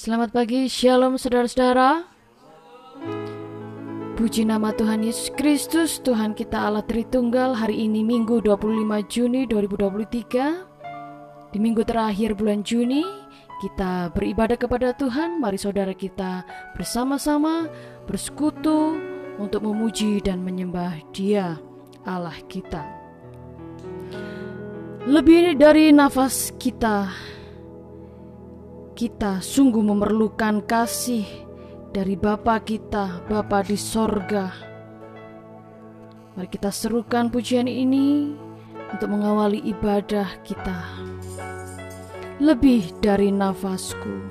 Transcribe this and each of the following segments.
Selamat pagi, Shalom saudara-saudara. Puji nama Tuhan Yesus Kristus, Tuhan kita Allah Tritunggal. Hari ini Minggu 25 Juni 2023. Di minggu terakhir bulan Juni, kita beribadah kepada Tuhan. Mari saudara kita bersama-sama bersekutu untuk memuji dan menyembah Dia, Allah kita. Lebih dari nafas kita kita sungguh memerlukan kasih dari Bapa kita, Bapa di sorga. Mari kita serukan pujian ini untuk mengawali ibadah kita. Lebih dari nafasku.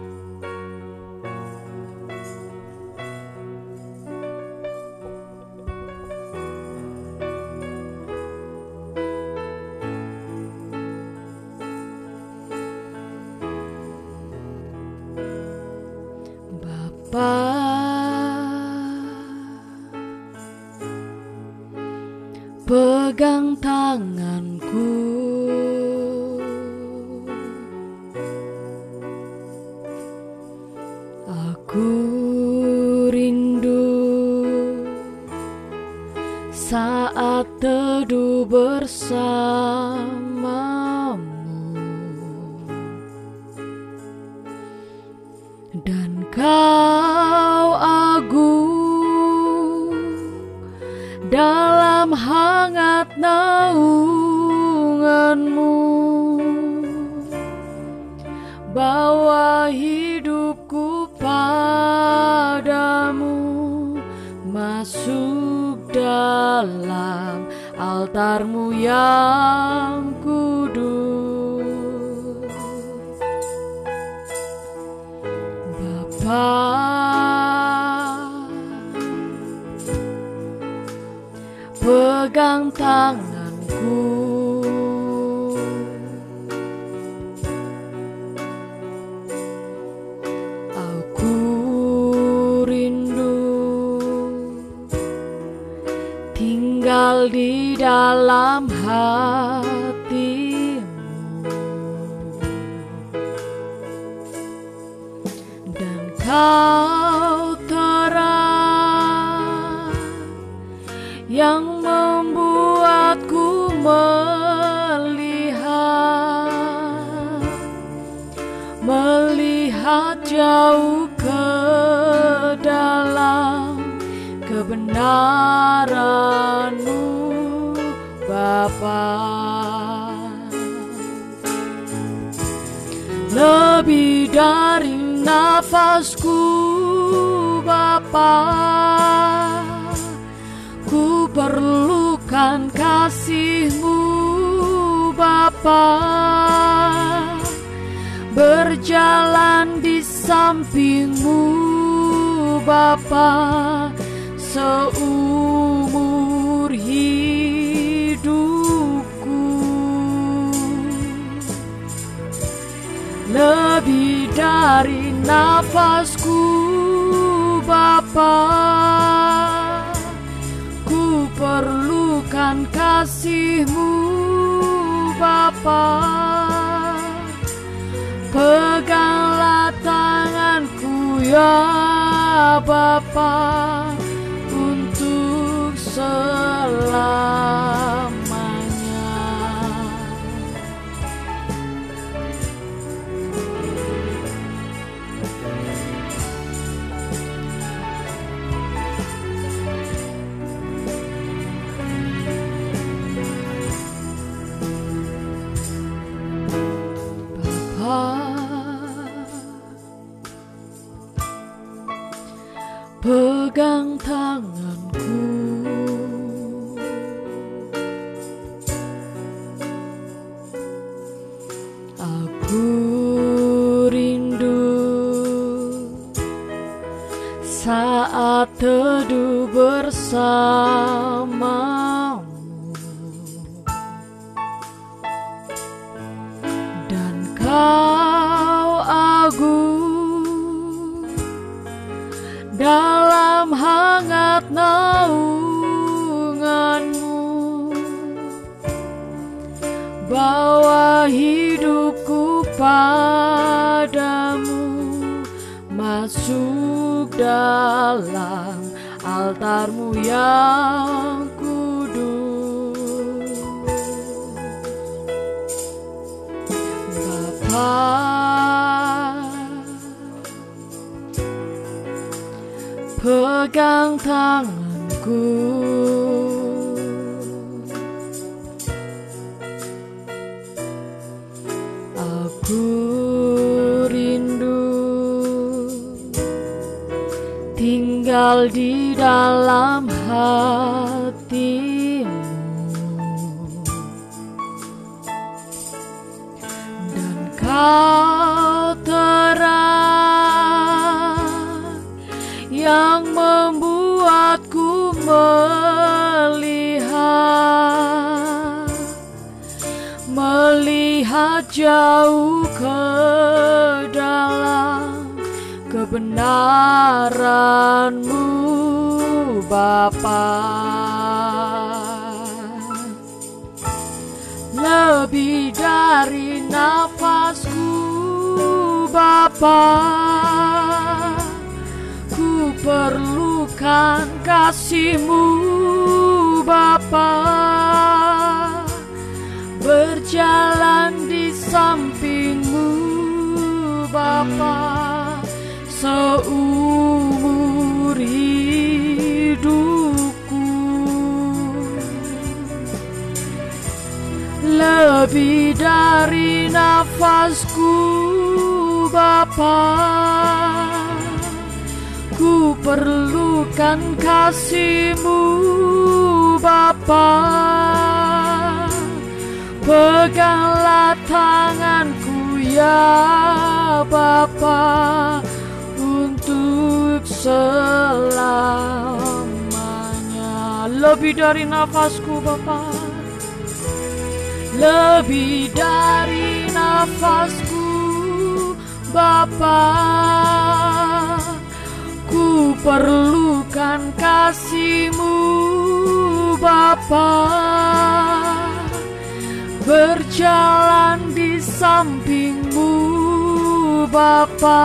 Seumur hidupku. Lebih dari nafasku Bapa. Ku perlukan kasihmu Bapa. Peganglah tanganku ya Bapa selamanya lebih dari nafasku Bapa. Ku perlukan kasihmu Bapa. Peganglah tanganku ya Bapa untuk selamanya. Lebih dari nafasku Bapa lebih dari nafasku Bapa. Ku perlukan kasihmu Bapa. Berjalan di sampingmu Bapa.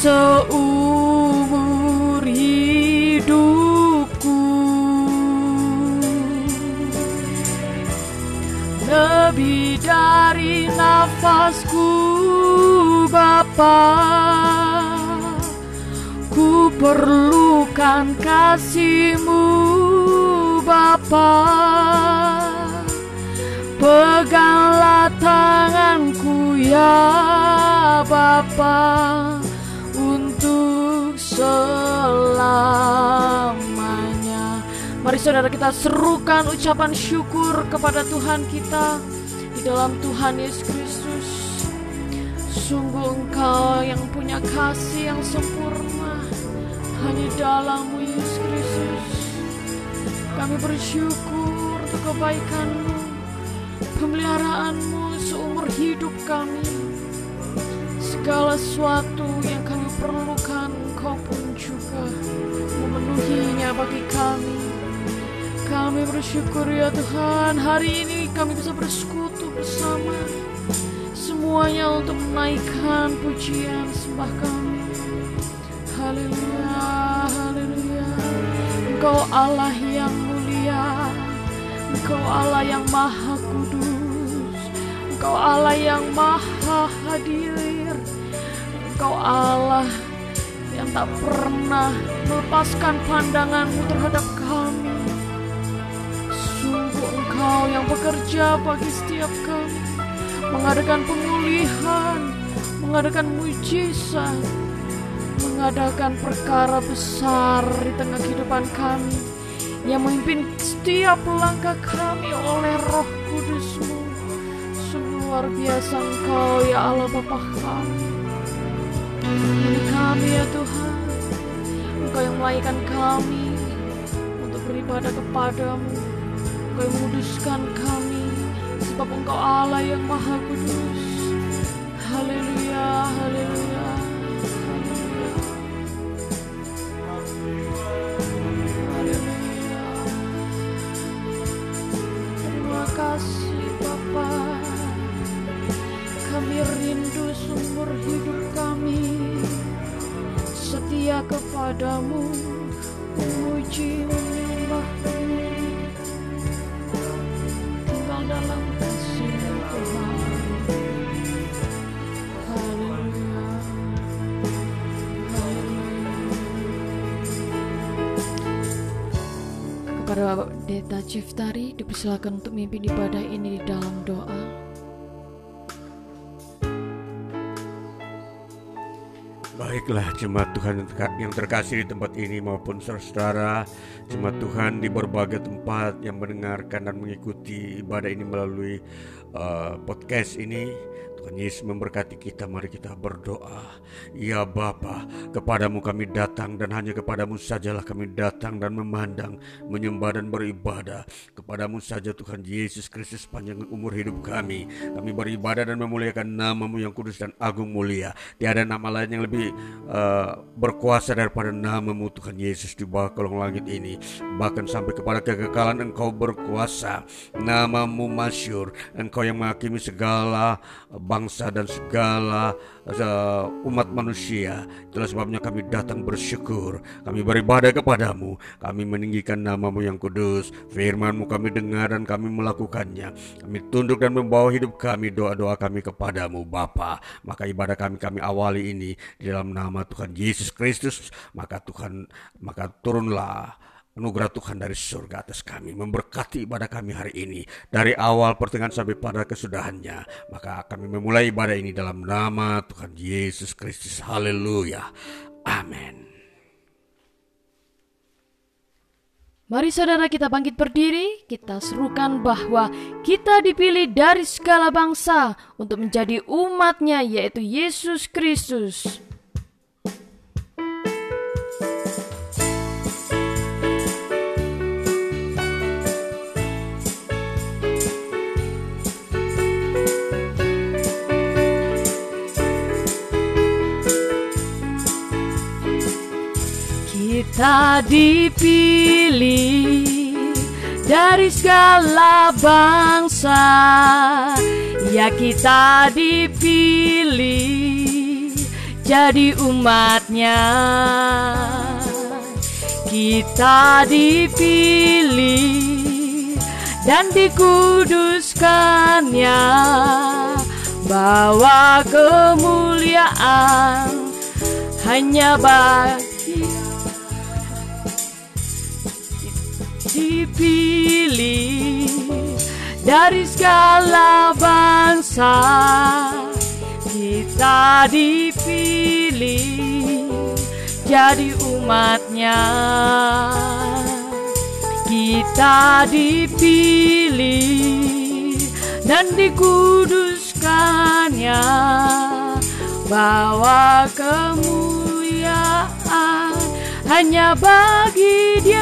Seumur lebih dari nafasku Bapa ku perlukan kasihmu Bapa peganglah tanganku ya Bapa selamanya. Mari saudara kita serukan ucapan syukur kepada Tuhan kita di dalam Tuhan Yesus Kristus. Sungguh engkau yang punya kasih yang sempurna hanya dalammu Yesus Kristus. Kami bersyukur untuk kebaikanmu, pemeliharaanmu seumur hidup kami. Segala sesuatu yang kami perlukan Engkau pun juga memenuhinya bagi kami. Kami bersyukur ya Tuhan, hari ini kami bisa bersekutu bersama semuanya untuk menaikkan pujian sembah kami. Haleluya, haleluya. Engkau Allah yang mulia, Engkau Allah yang maha kudus, Engkau Allah yang maha hadir, Engkau Allah yang tak pernah melepaskan pandanganmu terhadap kami. Engkau yang bekerja bagi setiap kami, mengadakan pemulihan, mengadakan mujizat, mengadakan perkara besar di tengah kehidupan kami, yang memimpin setiap langkah kami oleh roh kudusmu. Sungguh luar biasa engkau ya Allah Bapa kami. Ini kami ya Tuhan Engkau yang melayakan kami Untuk beribadah kepadamu Engkau menguduskan kami Sebab Engkau Allah yang maha kudus. Haleluya, haleluya Terima kasih Bapak kami rindu sumber hidup kami. Setia kepadamu Memuji menyembahmu Kepada Bapak Ciftari dipersilakan untuk memimpin ibadah ini di dalam doa. Baiklah jemaat Tuhan yang terkasih di tempat ini maupun saudara-saudara Jemaat Tuhan di berbagai tempat yang mendengarkan dan mengikuti ibadah ini melalui uh, podcast ini Tuhan Yesus memberkati kita, mari kita berdoa. Ya Bapa, kepadamu kami datang dan hanya kepadamu sajalah kami datang dan memandang, menyembah dan beribadah. Kepadamu saja Tuhan Yesus Kristus panjang umur hidup kami. Kami beribadah dan memuliakan namamu yang kudus dan agung mulia. Tiada nama lain yang lebih uh, berkuasa daripada namamu Tuhan Yesus di bawah kolong langit ini. Bahkan sampai kepada kekekalan engkau berkuasa. Namamu masyur, engkau yang menghakimi segala bangsa dan segala umat manusia. Itulah sebabnya kami datang bersyukur. Kami beribadah kepadamu. Kami meninggikan namamu yang kudus. Firmanmu kami dengar dan kami melakukannya. Kami tunduk dan membawa hidup kami doa-doa kami kepadamu Bapa. Maka ibadah kami kami awali ini di dalam nama Tuhan Yesus Kristus. Maka Tuhan maka turunlah Anugerah Tuhan dari surga atas kami memberkati ibadah kami hari ini dari awal pertengahan sampai pada kesudahannya. Maka kami memulai ibadah ini dalam nama Tuhan Yesus Kristus. Haleluya. Amin. Mari saudara kita bangkit berdiri, kita serukan bahwa kita dipilih dari segala bangsa untuk menjadi umatnya yaitu Yesus Kristus. Kita dipilih dari segala bangsa. Ya kita dipilih jadi umatnya. Kita dipilih dan dikuduskannya. Bawa kemuliaan hanya bagi dipilih dari segala bangsa. Kita dipilih jadi umatnya. Kita dipilih dan dikuduskannya. Bawa kemuliaan hanya bagi dia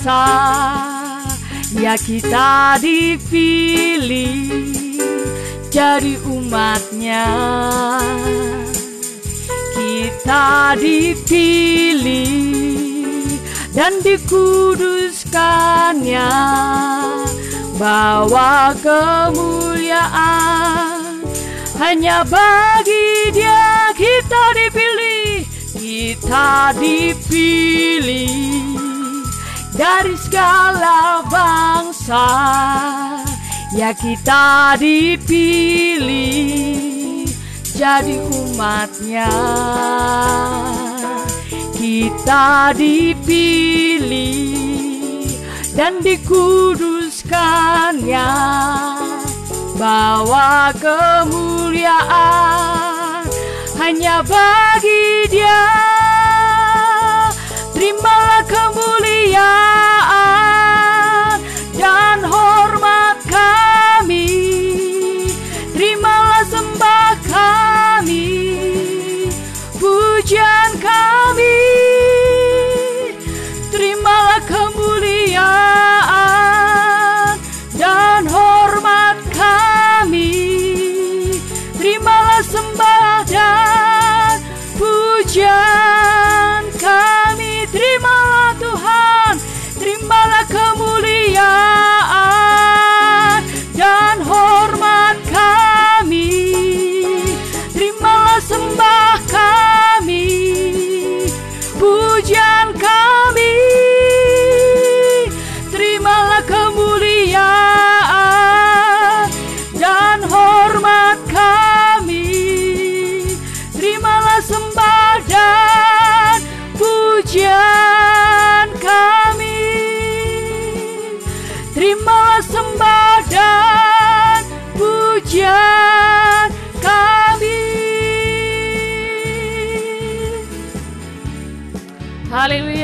Ya kita dipilih jadi umatnya. Kita dipilih dan dikuduskannya. Bawa kemuliaan. Hanya bagi dia kita dipilih Kita dipilih dari segala bangsa Ya kita dipilih jadi umatnya Kita dipilih dan dikuduskannya bawa kemuliaan hanya bagi Dia. Terimalah kemuliaan 呀、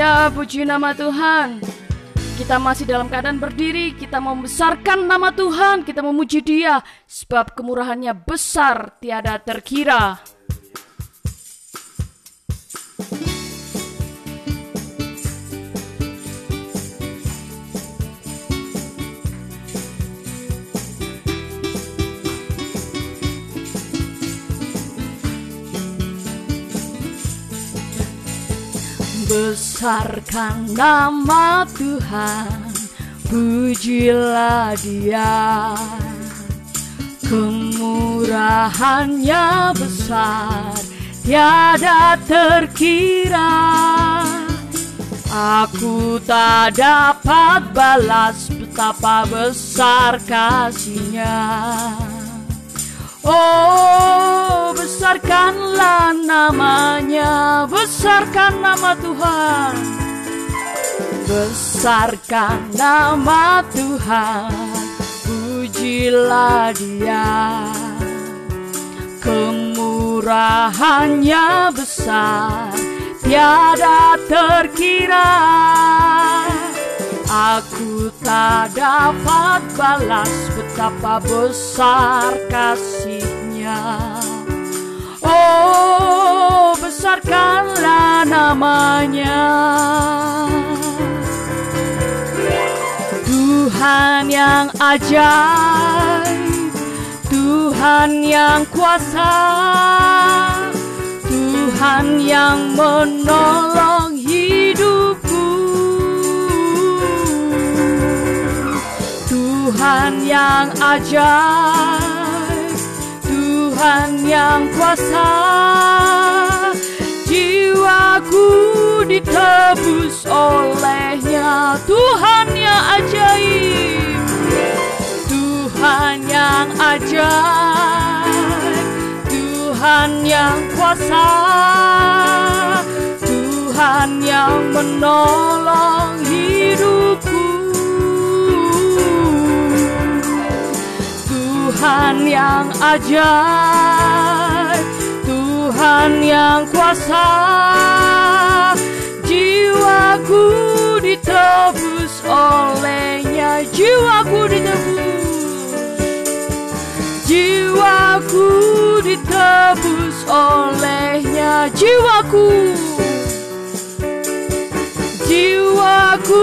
Haleluya, puji nama Tuhan. Kita masih dalam keadaan berdiri, kita membesarkan nama Tuhan, kita memuji Dia, sebab kemurahannya besar, tiada terkira. Besarkan nama Tuhan, pujilah Dia. Kemurahannya besar, tiada terkira. Aku tak dapat balas betapa besar kasihnya. Oh, besarkanlah namanya, besarkan nama Tuhan. Besarkan nama Tuhan, pujilah Dia. Kemurahannya besar, tiada terkira. Aku tak dapat balas betapa besar kasihnya. Oh, besarkanlah namanya. Tuhan yang ajaib, Tuhan yang kuasa, Tuhan yang menolong hidupku. Tuhan yang ajaib, Tuhan yang kuasa, jiwaku ditebus olehnya. Tuhan yang ajaib, Tuhan yang ajaib, Tuhan yang kuasa, Tuhan yang menolong hidupku. Tuhan yang ajaib, Tuhan yang kuasa, jiwaku ditebus olehnya, jiwaku ditebus, jiwaku ditebus olehnya, jiwaku, jiwaku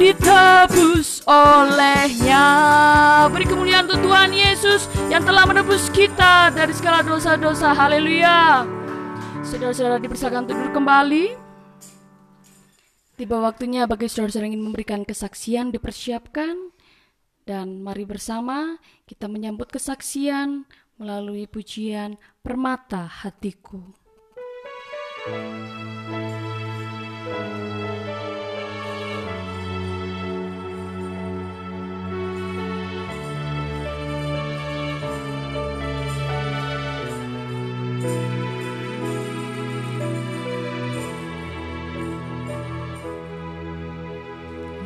ditebus olehnya. Beri kemuliaan untuk Tuhan Yesus yang telah menebus kita dari segala dosa-dosa. Haleluya. Saudara-saudara dipersilakan untuk duduk kembali. Tiba waktunya bagi saudara-saudara ingin memberikan kesaksian dipersiapkan. Dan mari bersama kita menyambut kesaksian melalui pujian Permata Hatiku.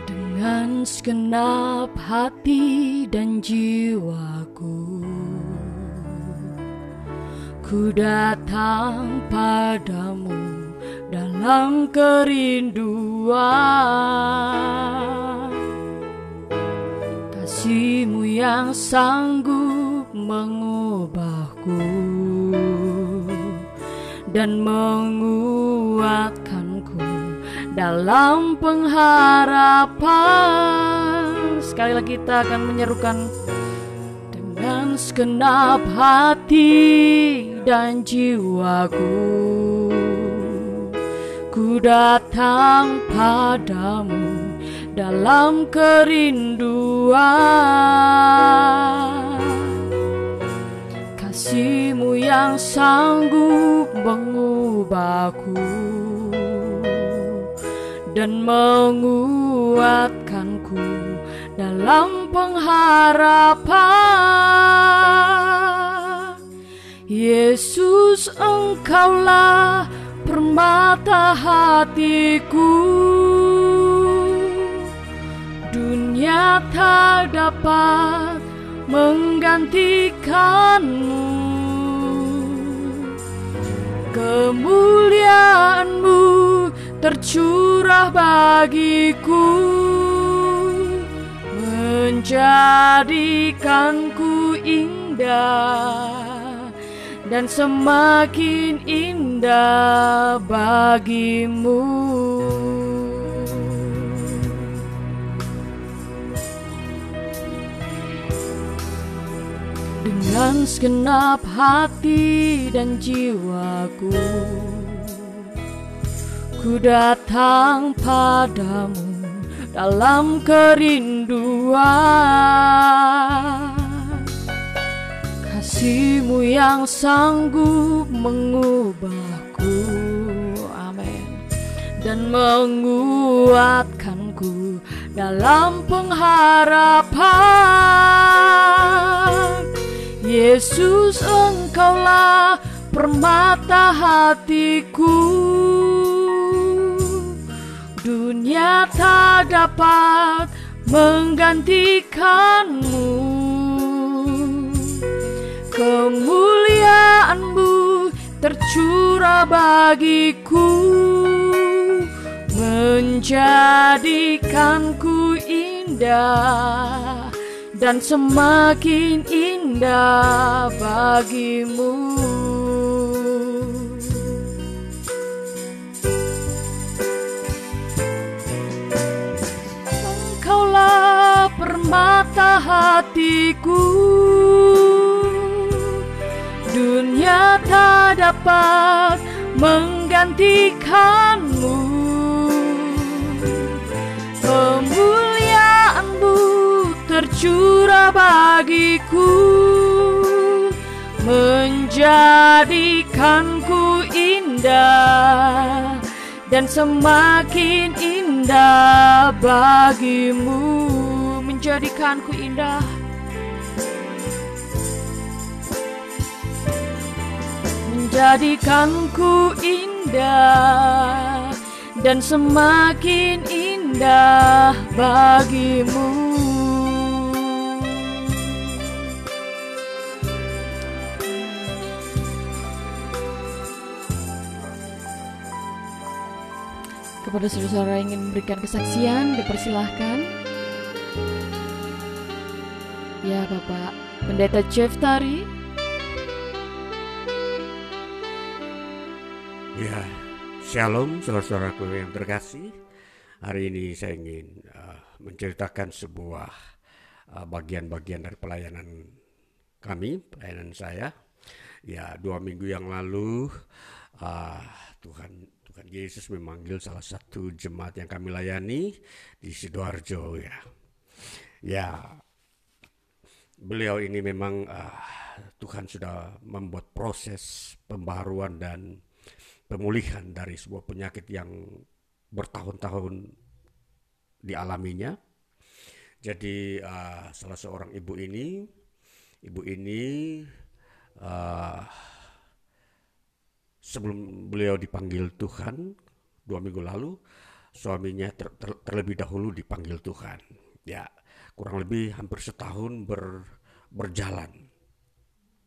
Dengan segenap hati dan jiwaku Ku datang padamu dalam kerinduan. Kasihmu yang sanggup mengubahku Dan menguatkanku dalam pengharapan. Sekali lagi kita akan menyerukan dengan segenap hati dan jiwaku. Ku datang padamu dalam kerinduan Kasihmu yang sanggup mengubahku Dan menguatkanku dalam pengharapan. Yesus engkaulah permata hatiku. Dunia tak dapat menggantikanmu Kemuliaanmu tercurah bagiku Menjadikanku indah dan semakin indah bagimu. Dengan segenap hati dan jiwaku Ku datang padamu dalam kerinduan. Kasihmu yang sanggup mengubahku Amin Dan menguatkanku dalam pengharapan Yesus engkaulah permata hatiku. Dunia tak dapat menggantikanmu. Kemuliaanmu tercurah bagiku. Menjadikanku indah Dan semakin indah bagimu. Engkaulah permata hatiku. Dunia tak dapat menggantikanmu. Kemuliaanmu tercurah bagiku Menjadikanku indah Dan semakin indah bagimu Menjadikanku indah menjadikanku indah dan semakin indah bagimu. Kepada saudara-saudara yang ingin memberikan kesaksian, dipersilahkan. Ya Bapak, Pendeta Jeff Tari, Ya, shalom saudara-saudaraku yang terkasih. Hari ini saya ingin uh, menceritakan sebuah uh, bagian-bagian uh, dari pelayanan kami, pelayanan saya. Ya, dua minggu yang lalu uh, Tuhan Tuhan Yesus memanggil salah satu jemaat yang kami layani di sidoarjo ya. Ya, beliau ini memang uh, Tuhan sudah membuat proses pembaruan dan pemulihan dari sebuah penyakit yang bertahun-tahun dialaminya. Jadi uh, salah seorang ibu ini, ibu ini uh, sebelum beliau dipanggil Tuhan dua minggu lalu, suaminya ter, ter, terlebih dahulu dipanggil Tuhan. Ya, kurang lebih hampir setahun ber, berjalan.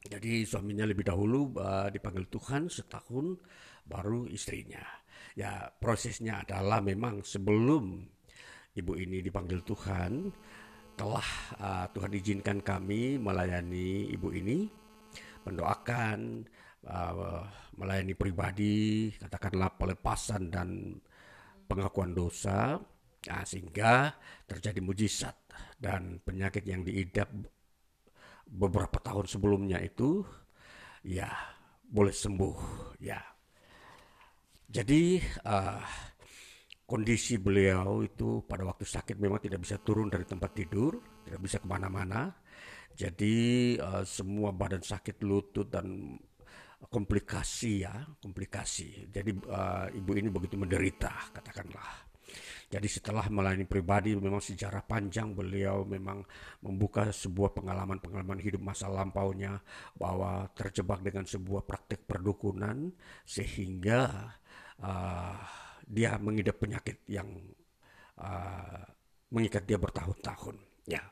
Jadi suaminya lebih dahulu uh, dipanggil Tuhan setahun, baru istrinya. Ya prosesnya adalah memang sebelum ibu ini dipanggil Tuhan, telah uh, Tuhan izinkan kami melayani ibu ini, mendoakan, uh, melayani pribadi, katakanlah pelepasan dan pengakuan dosa, nah, sehingga terjadi mujizat dan penyakit yang diidap beberapa tahun sebelumnya itu, ya boleh sembuh, ya. Jadi uh, kondisi beliau itu pada waktu sakit memang tidak bisa turun dari tempat tidur, tidak bisa ke mana-mana. Jadi uh, semua badan sakit lutut dan komplikasi ya, komplikasi. Jadi uh, ibu ini begitu menderita, katakanlah. Jadi setelah melayani pribadi memang sejarah panjang beliau memang membuka sebuah pengalaman-pengalaman hidup masa lampaunya bahwa terjebak dengan sebuah praktik perdukunan sehingga uh, dia mengidap penyakit yang uh, mengikat dia bertahun-tahun. Ya,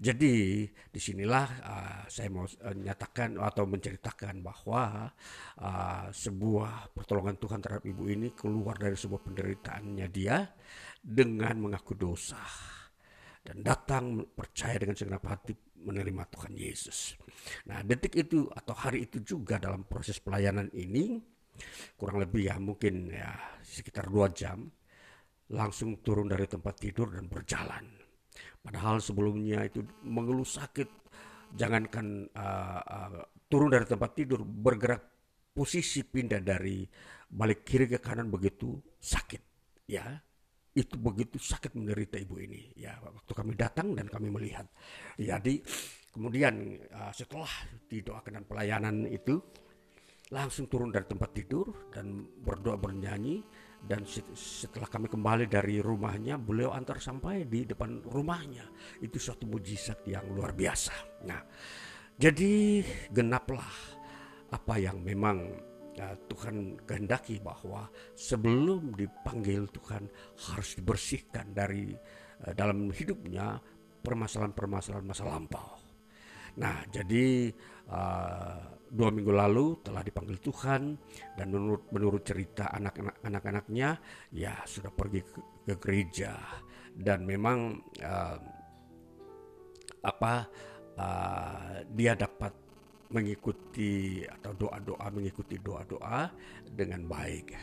jadi di sinilah uh, saya mau uh, nyatakan atau menceritakan bahwa uh, sebuah pertolongan Tuhan terhadap ibu ini keluar dari sebuah penderitaannya dia dengan mengaku dosa dan datang percaya dengan segenap hati menerima Tuhan Yesus. Nah, detik itu atau hari itu juga dalam proses pelayanan ini kurang lebih ya mungkin ya sekitar dua jam langsung turun dari tempat tidur dan berjalan. Padahal sebelumnya itu mengeluh sakit, jangankan uh, uh, turun dari tempat tidur, bergerak posisi pindah dari balik kiri ke kanan begitu sakit, ya. Itu begitu sakit menderita ibu ini ya. Waktu kami datang dan kami melihat. Jadi kemudian uh, setelah didoakan dan pelayanan itu langsung turun dari tempat tidur dan berdoa bernyanyi dan setelah kami kembali dari rumahnya beliau antar sampai di depan rumahnya. Itu suatu mujizat yang luar biasa. Nah jadi genaplah apa yang memang ya, Tuhan kehendaki bahwa sebelum dipanggil Tuhan harus dibersihkan dari uh, dalam hidupnya permasalahan-permasalahan masa lampau. Nah jadi uh, dua minggu lalu telah dipanggil Tuhan dan menurut menurut cerita anak-anak anak-anaknya ya sudah pergi ke, ke gereja. Dan memang uh, apa uh, dia dapat mengikuti atau doa-doa mengikuti doa-doa dengan baik.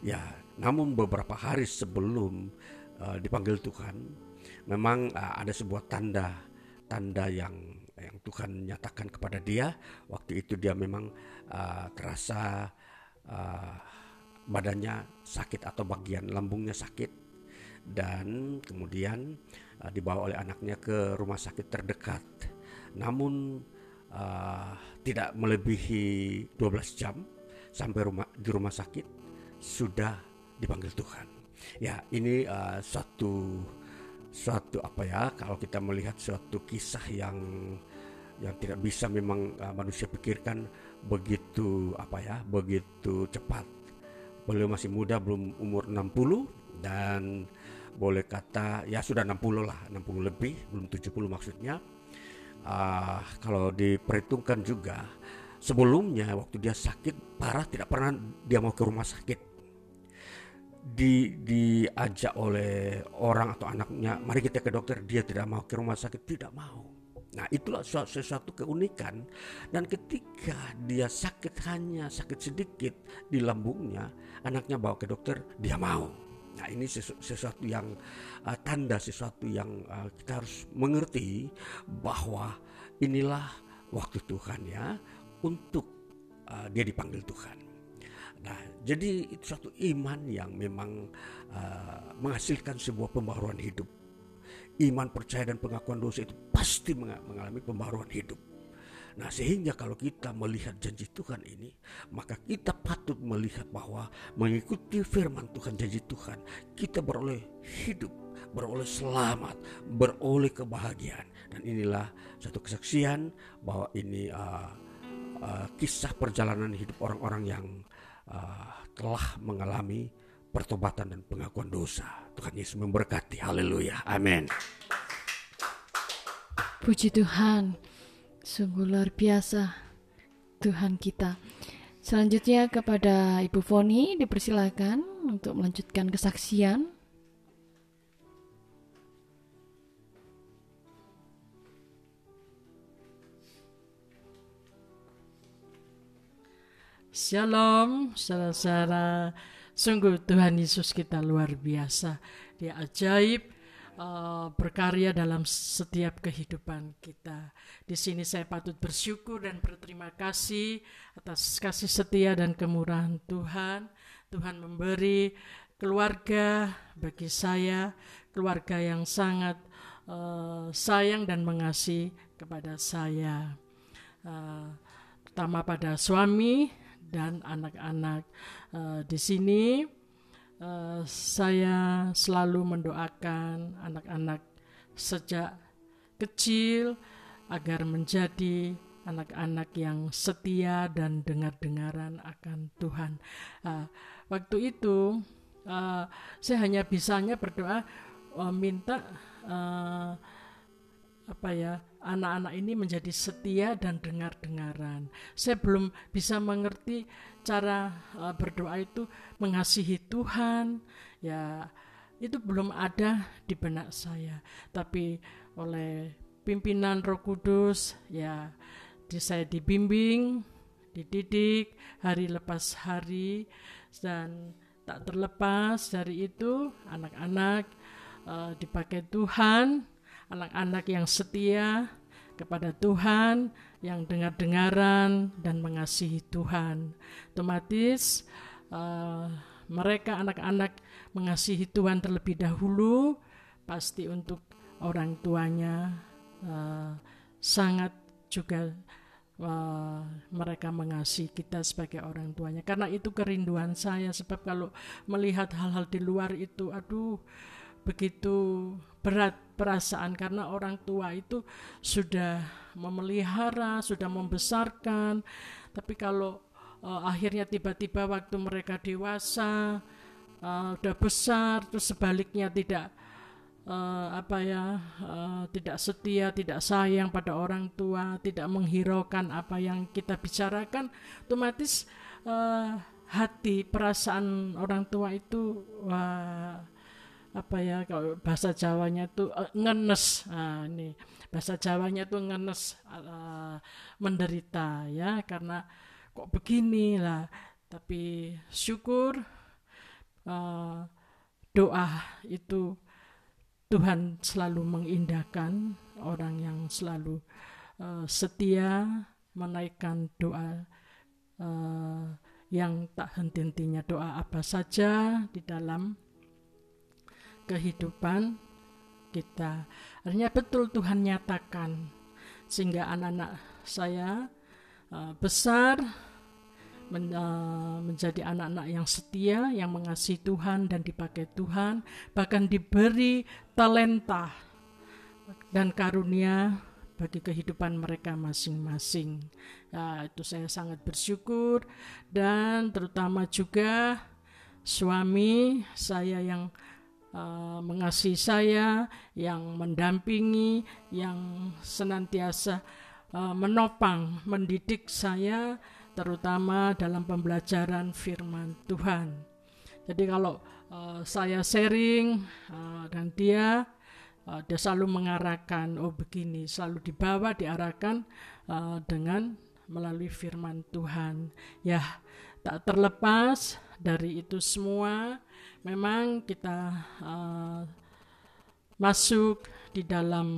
Ya namun beberapa hari sebelum uh, dipanggil Tuhan memang uh, ada sebuah tanda tanda yang yang Tuhan nyatakan kepada dia. Waktu itu dia memang uh, terasa uh, badannya sakit atau bagian lambungnya sakit. Dan kemudian uh, dibawa oleh anaknya ke rumah sakit terdekat. Namun uh, tidak melebihi 12 jam sampai rumah di rumah sakit sudah dipanggil Tuhan. Ya ini uh, satu suatu apa ya kalau kita melihat suatu kisah yang yang tidak bisa memang uh, manusia pikirkan begitu apa ya begitu cepat. Beliau masih muda belum umur 60 dan boleh kata ya sudah 60 lah 60 lebih belum 70 maksudnya. Uh, kalau diperhitungkan juga sebelumnya waktu dia sakit parah tidak pernah dia mau ke rumah sakit. Di diajak oleh orang atau anaknya mari kita ke dokter. Dia tidak mau ke rumah sakit tidak mau Nah itulah sesuatu keunikan dan ketika dia sakit hanya sakit sedikit di lambungnya anaknya bawa ke dokter dia mau. Nah ini sesuatu yang uh, tanda sesuatu yang uh, kita harus mengerti bahwa inilah waktu Tuhan ya untuk uh, dia dipanggil Tuhan. Nah jadi itu suatu iman yang memang uh, menghasilkan sebuah pembaruan hidup iman percaya dan pengakuan dosa itu pasti mengalami pembaruan hidup. Nah, sehingga kalau kita melihat janji Tuhan ini, maka kita patut melihat bahwa mengikuti firman Tuhan, janji Tuhan, kita beroleh hidup, beroleh selamat, beroleh kebahagiaan. Dan inilah satu kesaksian bahwa ini uh, uh, kisah perjalanan hidup orang-orang yang uh, telah mengalami pertobatan dan pengakuan dosa. Tuhan Yesus memberkati. Haleluya. Amin. Puji Tuhan, sungguh luar biasa Tuhan kita. Selanjutnya kepada Ibu Foni dipersilakan untuk melanjutkan kesaksian. Shalom, saudara-saudara. Sungguh Tuhan Yesus kita luar biasa. Dia ajaib, uh, berkarya dalam setiap kehidupan kita. Di sini saya patut bersyukur dan berterima kasih atas kasih setia dan kemurahan Tuhan. Tuhan memberi keluarga bagi saya, keluarga yang sangat uh, sayang dan mengasihi kepada saya. Uh, terutama pada suami dan anak-anak uh, di sini Eh, saya selalu mendoakan anak-anak sejak kecil agar menjadi anak-anak yang setia dan dengar-dengaran akan Tuhan. Uh, waktu itu uh, saya hanya bisanya berdoa uh, minta uh, apa ya anak-anak ini menjadi setia dan dengar-dengaran. Saya belum bisa mengerti cara uh, berdoa itu mengasihi Tuhan. Ya itu belum ada di benak saya. Tapi oleh pimpinan Roh Kudus ya di saya dibimbing dididik hari lepas hari dan tak terlepas dari itu anak-anak uh, dipakai Tuhan anak-anak yang setia kepada Tuhan yang dengar-dengaran dan mengasihi Tuhan. Otomatis uh, mereka anak-anak mengasihi Tuhan terlebih dahulu, pasti untuk orang tuanya uh, sangat juga uh, mereka mengasihi kita sebagai orang tuanya. Karena itu kerinduan saya, sebab kalau melihat hal-hal di luar itu, aduh begitu berat perasaan karena orang tua itu sudah memelihara, sudah membesarkan. Tapi kalau uh, akhirnya tiba-tiba waktu mereka dewasa, uh, udah besar, terus sebaliknya tidak uh, apa ya, uh, tidak setia, tidak sayang pada orang tua, tidak menghiraukan apa yang kita bicarakan, otomatis uh, hati perasaan orang tua itu wah apa ya kalau bahasa Jawanya itu uh, ngenes. Nah, ini. Bahasa Jawanya itu ngenes uh, menderita ya. Karena kok begini lah. Tapi syukur uh, doa itu Tuhan selalu mengindahkan orang yang selalu uh, setia menaikkan doa uh, yang tak henti-hentinya doa apa saja di dalam kehidupan kita. Artinya betul Tuhan nyatakan sehingga anak-anak saya uh, besar men, uh, menjadi anak-anak yang setia, yang mengasihi Tuhan dan dipakai Tuhan, bahkan diberi talenta dan karunia bagi kehidupan mereka masing-masing. Ya, itu saya sangat bersyukur dan terutama juga suami saya yang uh, mengasihi saya, yang mendampingi, yang senantiasa uh, menopang, mendidik saya, terutama dalam pembelajaran firman Tuhan. Jadi kalau uh, saya sharing uh, dan dia uh, dia selalu mengarahkan, oh begini, selalu dibawa, diarahkan uh, dengan melalui firman Tuhan. Ya, tak terlepas dari itu semua memang kita uh, masuk di dalam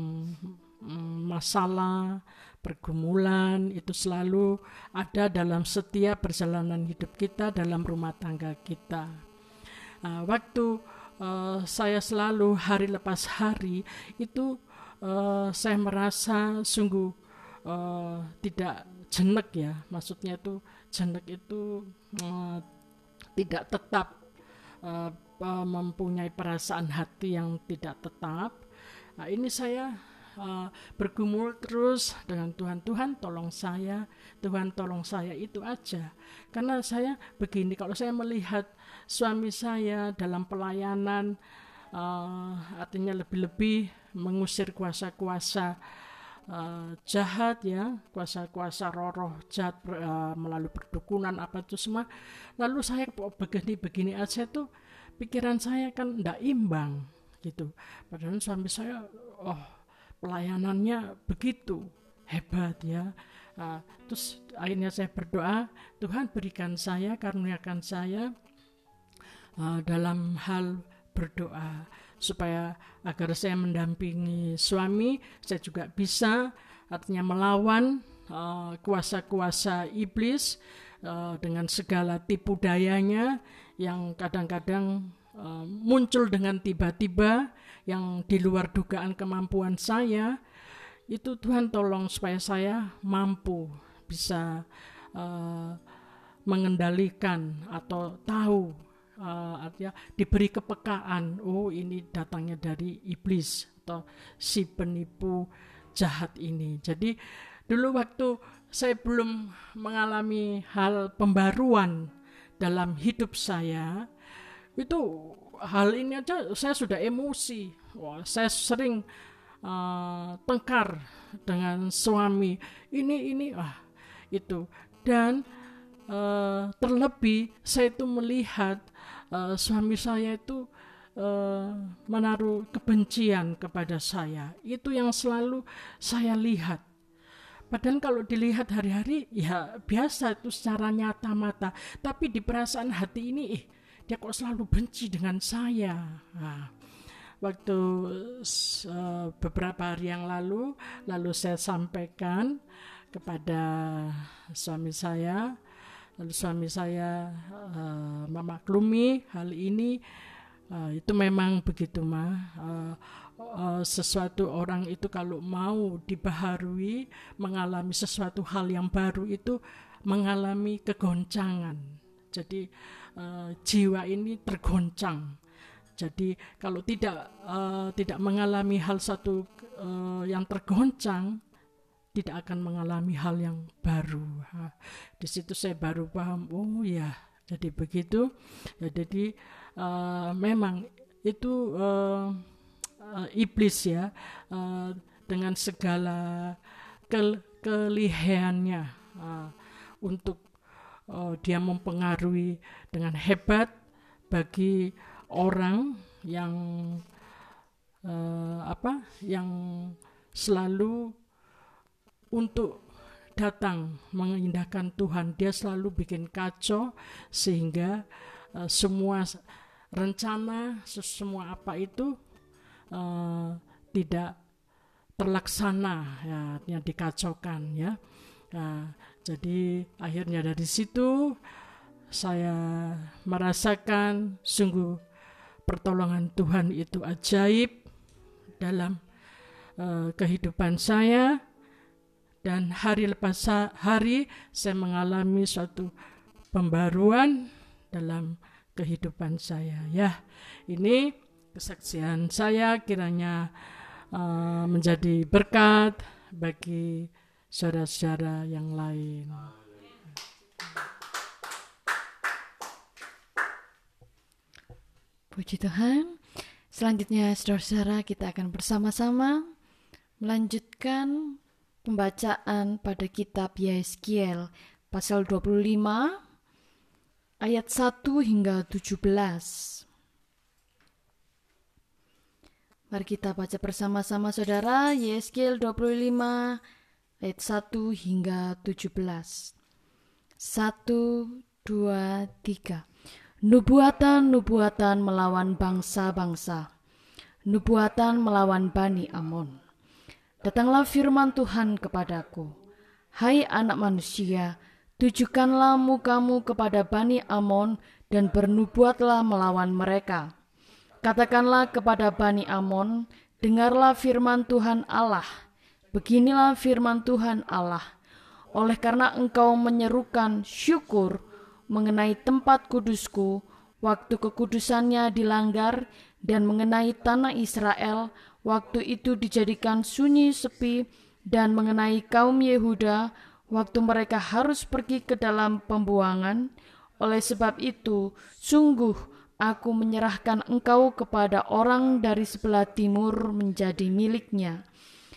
um, masalah pergumulan itu selalu ada dalam setiap perjalanan hidup kita dalam rumah tangga kita. Uh, waktu uh, saya selalu hari lepas hari itu uh, saya merasa sungguh uh, tidak jenek ya, maksudnya itu jenek itu uh, tidak tetap uh, mempunyai perasaan hati yang tidak tetap. Nah, ini saya uh, bergumul terus dengan Tuhan. Tuhan tolong saya, Tuhan tolong saya itu aja. Karena saya begini, kalau saya melihat suami saya dalam pelayanan, uh, artinya lebih-lebih mengusir kuasa-kuasa uh, jahat ya kuasa-kuasa roh-roh jahat uh, melalui perdukunan apa itu semua. Lalu saya begini-begini aja tuh pikiran saya kan tidak imbang gitu. Padahal suami saya oh pelayanannya begitu hebat ya. Uh, terus akhirnya saya berdoa Tuhan berikan saya karuniakan saya uh, dalam hal berdoa supaya agar saya mendampingi suami saya juga bisa artinya melawan uh, kuasa-kuasa uh, iblis uh, dengan segala tipu dayanya yang kadang-kadang uh, muncul dengan tiba-tiba yang di luar dugaan kemampuan saya. Itu Tuhan tolong supaya saya mampu bisa uh, mengendalikan atau tahu uh, artinya diberi kepekaan. Oh ini datangnya dari iblis atau si penipu jahat ini. Jadi dulu waktu saya belum mengalami hal pembaruan dalam hidup saya itu hal ini aja saya sudah emosi. Wah saya sering uh, tengkar dengan suami ini ini ah itu. Dan uh, terlebih saya itu melihat uh, suami saya itu uh, menaruh kebencian kepada saya. Itu yang selalu saya lihat. Padahal kalau dilihat hari-hari ya biasa itu secara nyata mata, tapi di perasaan hati ini eh dia kok selalu benci dengan saya. Nah, waktu uh, beberapa hari yang lalu, lalu saya sampaikan kepada suami saya, lalu suami saya uh, memaklumi hal ini. Uh, itu memang begitu mah. Uh, uh, sesuatu orang itu kalau mau dibaharui, mengalami sesuatu hal yang baru itu mengalami kegoncangan. Jadi uh, jiwa ini tergoncang. Jadi kalau tidak uh, tidak mengalami hal satu uh, yang tergoncang, tidak akan mengalami hal yang baru. Ha, di situ saya baru paham. Oh ya, jadi begitu. Ya, jadi uh, memang itu uh, uh, iblis ya uh, dengan segala ke uh, untuk uh, dia mempengaruhi dengan hebat bagi orang yang uh, apa yang selalu untuk datang mengindahkan Tuhan. Dia selalu bikin kacau sehingga uh, semua rencana semua apa itu uh, tidak terlaksana ya yang dikacaukan ya. Nah, jadi akhirnya dari situ saya merasakan sungguh pertolongan Tuhan itu ajaib dalam uh, kehidupan saya dan hari lepas hari saya mengalami suatu pembaruan dalam kehidupan saya ya ini kesaksian saya kiranya uh, menjadi berkat bagi saudara-saudara yang lain. Puji Tuhan. Selanjutnya saudara-saudara kita akan bersama-sama melanjutkan pembacaan pada kitab Yeskiel pasal 25 ayat 1 hingga 17. Mari kita baca bersama-sama saudara Yeskiel 25 ayat 1 hingga 17. 1, 2, 3. Nubuatan-nubuatan melawan bangsa-bangsa. Nubuatan melawan Bani Amon. Datanglah firman Tuhan kepadaku. Hai anak manusia, tujukanlah mukamu kepada Bani Amon dan bernubuatlah melawan mereka. Katakanlah kepada Bani Amon, dengarlah firman Tuhan Allah. Beginilah firman Tuhan Allah. Oleh karena engkau menyerukan syukur mengenai tempat kudusku, waktu kekudusannya dilanggar, dan mengenai tanah Israel, waktu itu dijadikan sunyi sepi, dan mengenai kaum Yehuda, waktu mereka harus pergi ke dalam pembuangan. Oleh sebab itu, sungguh aku menyerahkan engkau kepada orang dari sebelah timur menjadi miliknya.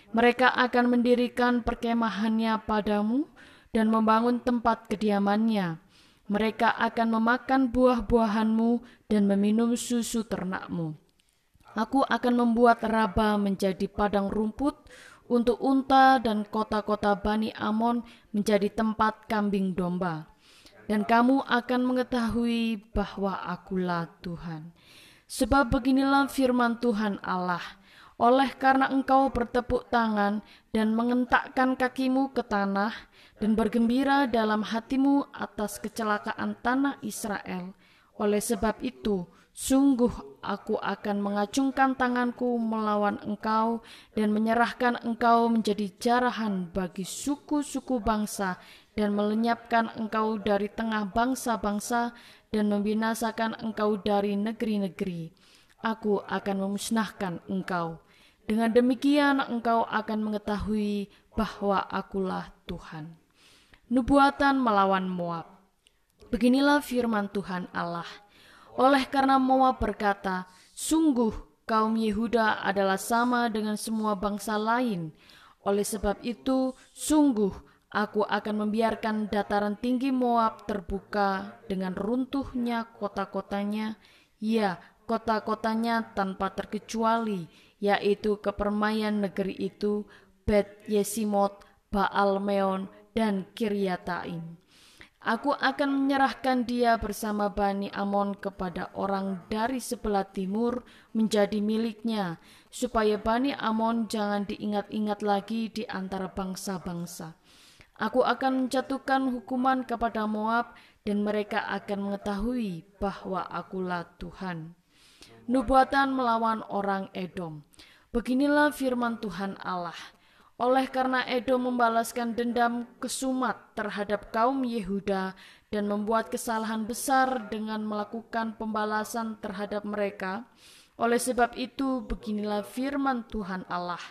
Mereka akan mendirikan perkemahannya padamu dan membangun tempat kediamannya. Mereka akan memakan buah-buahanmu dan meminum susu ternakmu. Aku akan membuat Raba menjadi padang rumput untuk unta dan kota-kota Bani Amon menjadi tempat kambing domba. Dan kamu akan mengetahui bahwa akulah Tuhan. Sebab beginilah firman Tuhan Allah, oleh karena engkau bertepuk tangan dan mengentakkan kakimu ke tanah dan bergembira dalam hatimu atas kecelakaan tanah Israel. Oleh sebab itu, Sungguh aku akan mengacungkan tanganku melawan engkau dan menyerahkan engkau menjadi jarahan bagi suku-suku bangsa dan melenyapkan engkau dari tengah bangsa-bangsa dan membinasakan engkau dari negeri-negeri. Aku akan memusnahkan engkau. Dengan demikian engkau akan mengetahui bahwa akulah Tuhan. Nubuatan melawan Moab. Beginilah firman Tuhan Allah oleh karena Moab berkata, Sungguh kaum Yehuda adalah sama dengan semua bangsa lain. Oleh sebab itu, sungguh aku akan membiarkan dataran tinggi Moab terbuka dengan runtuhnya kota-kotanya, ya kota-kotanya tanpa terkecuali, yaitu kepermaian negeri itu, Bet Yesimot, Baal Meon, dan Kiryataim Aku akan menyerahkan dia bersama Bani Amon kepada orang dari sebelah timur menjadi miliknya, supaya Bani Amon jangan diingat-ingat lagi di antara bangsa-bangsa. Aku akan menjatuhkan hukuman kepada Moab, dan mereka akan mengetahui bahwa akulah Tuhan. Nubuatan melawan orang Edom. Beginilah firman Tuhan Allah oleh karena Edom membalaskan dendam kesumat terhadap kaum Yehuda dan membuat kesalahan besar dengan melakukan pembalasan terhadap mereka, oleh sebab itu beginilah firman Tuhan Allah.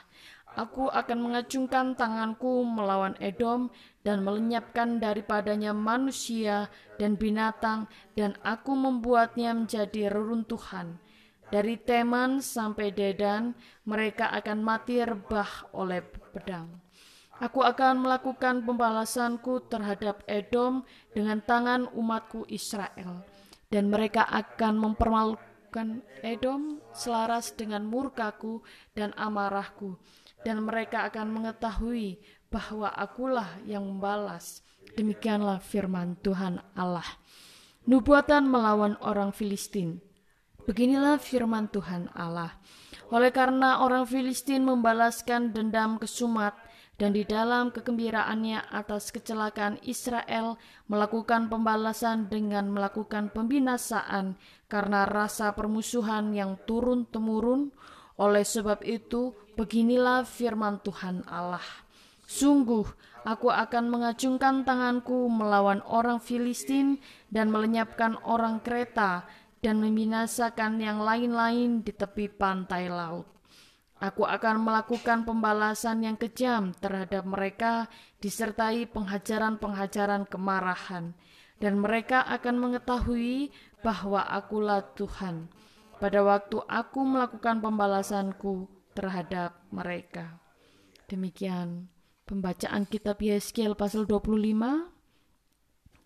Aku akan mengacungkan tanganku melawan Edom dan melenyapkan daripadanya manusia dan binatang dan aku membuatnya menjadi reruntuhan dari Teman sampai Dedan, mereka akan mati rebah oleh pedang. Aku akan melakukan pembalasanku terhadap Edom dengan tangan umatku Israel. Dan mereka akan mempermalukan Edom selaras dengan murkaku dan amarahku. Dan mereka akan mengetahui bahwa akulah yang membalas. Demikianlah firman Tuhan Allah. Nubuatan melawan orang Filistin. Beginilah firman Tuhan Allah. Oleh karena orang Filistin membalaskan dendam kesumat dan di dalam kegembiraannya atas kecelakaan Israel melakukan pembalasan dengan melakukan pembinasaan karena rasa permusuhan yang turun-temurun. Oleh sebab itu, beginilah firman Tuhan Allah. Sungguh, aku akan mengacungkan tanganku melawan orang Filistin dan melenyapkan orang Kreta dan membinasakan yang lain-lain di tepi pantai laut. Aku akan melakukan pembalasan yang kejam terhadap mereka disertai penghajaran-penghajaran kemarahan dan mereka akan mengetahui bahwa akulah Tuhan pada waktu aku melakukan pembalasanku terhadap mereka. Demikian pembacaan kitab Yeskiel pasal 25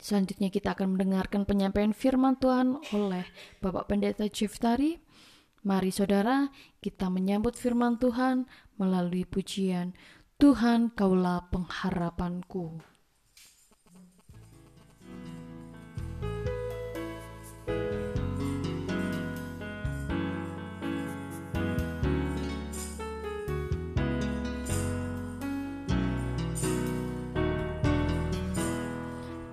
Selanjutnya kita akan mendengarkan penyampaian firman Tuhan oleh Bapak Pendeta Ciftari. Mari saudara, kita menyambut firman Tuhan melalui pujian Tuhan kaulah pengharapanku.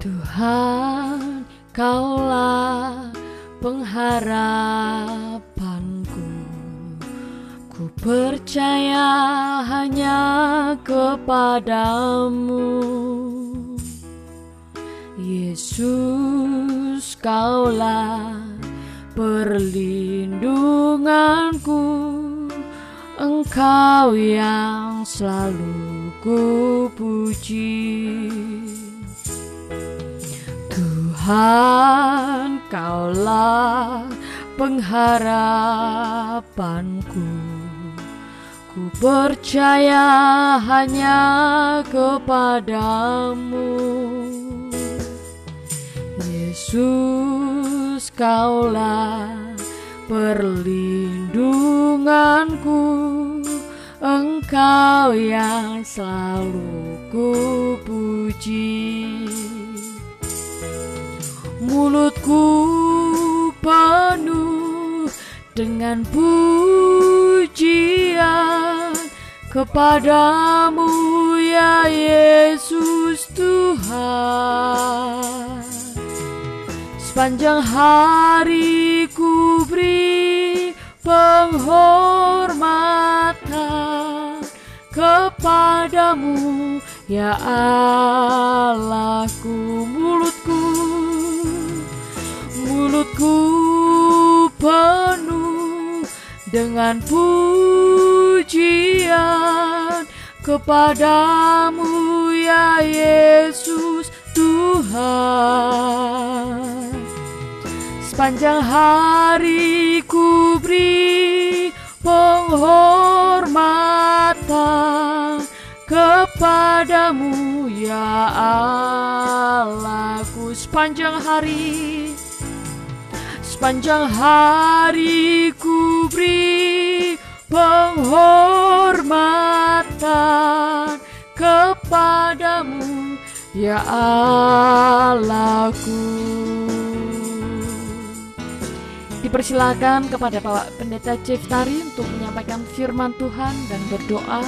Tuhan, kaulah pengharapanku. Ku percaya hanya kepadamu. Yesus, kaulah perlindunganku. Engkau yang selalu ku puji. Tuhan kaulah pengharapanku. Ku percaya hanya kepadamu. Yesus kaulah perlindunganku. Engkau yang selalu ku puji Mulutku penuh dengan pujian. Kepadamu ya Yesus Tuhan. Sepanjang hari ku beri penghormatan kepadamu ya Allahku mulutku mulutku penuh dengan pujian. Kepadamu ya Yesus Tuhan. Sepanjang hari ku beri penghormatan kepadamu ya Allahku. Sepanjang hari sepanjang hari ku beri penghormatan kepadamu ya Allahku Dipersilakan kepada Bapak Pendeta Tari untuk menyampaikan firman Tuhan dan berdoa.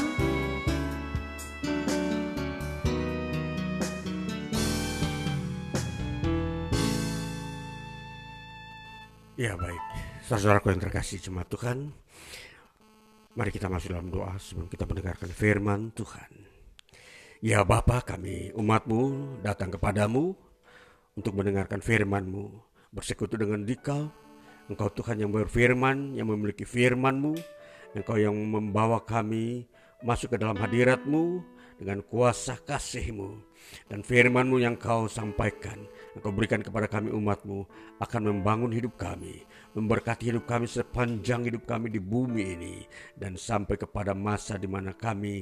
Ya baik, saudaraku yang terkasih jemaat Tuhan, mari kita masuk dalam doa sebelum kita mendengarkan firman Tuhan. Ya Bapa kami umatmu datang kepadamu untuk mendengarkan firmanmu, bersekutu dengan dikau, Engkau Tuhan yang berfirman, yang memiliki firman-Mu. Engkau yang membawa kami masuk ke dalam hadirat-Mu dengan kuasa kasih-Mu. Dan firman-Mu yang kau sampaikan, Engkau berikan kepada kami umat-Mu akan membangun hidup kami, memberkati hidup kami sepanjang hidup kami di bumi ini. Dan sampai kepada masa di mana kami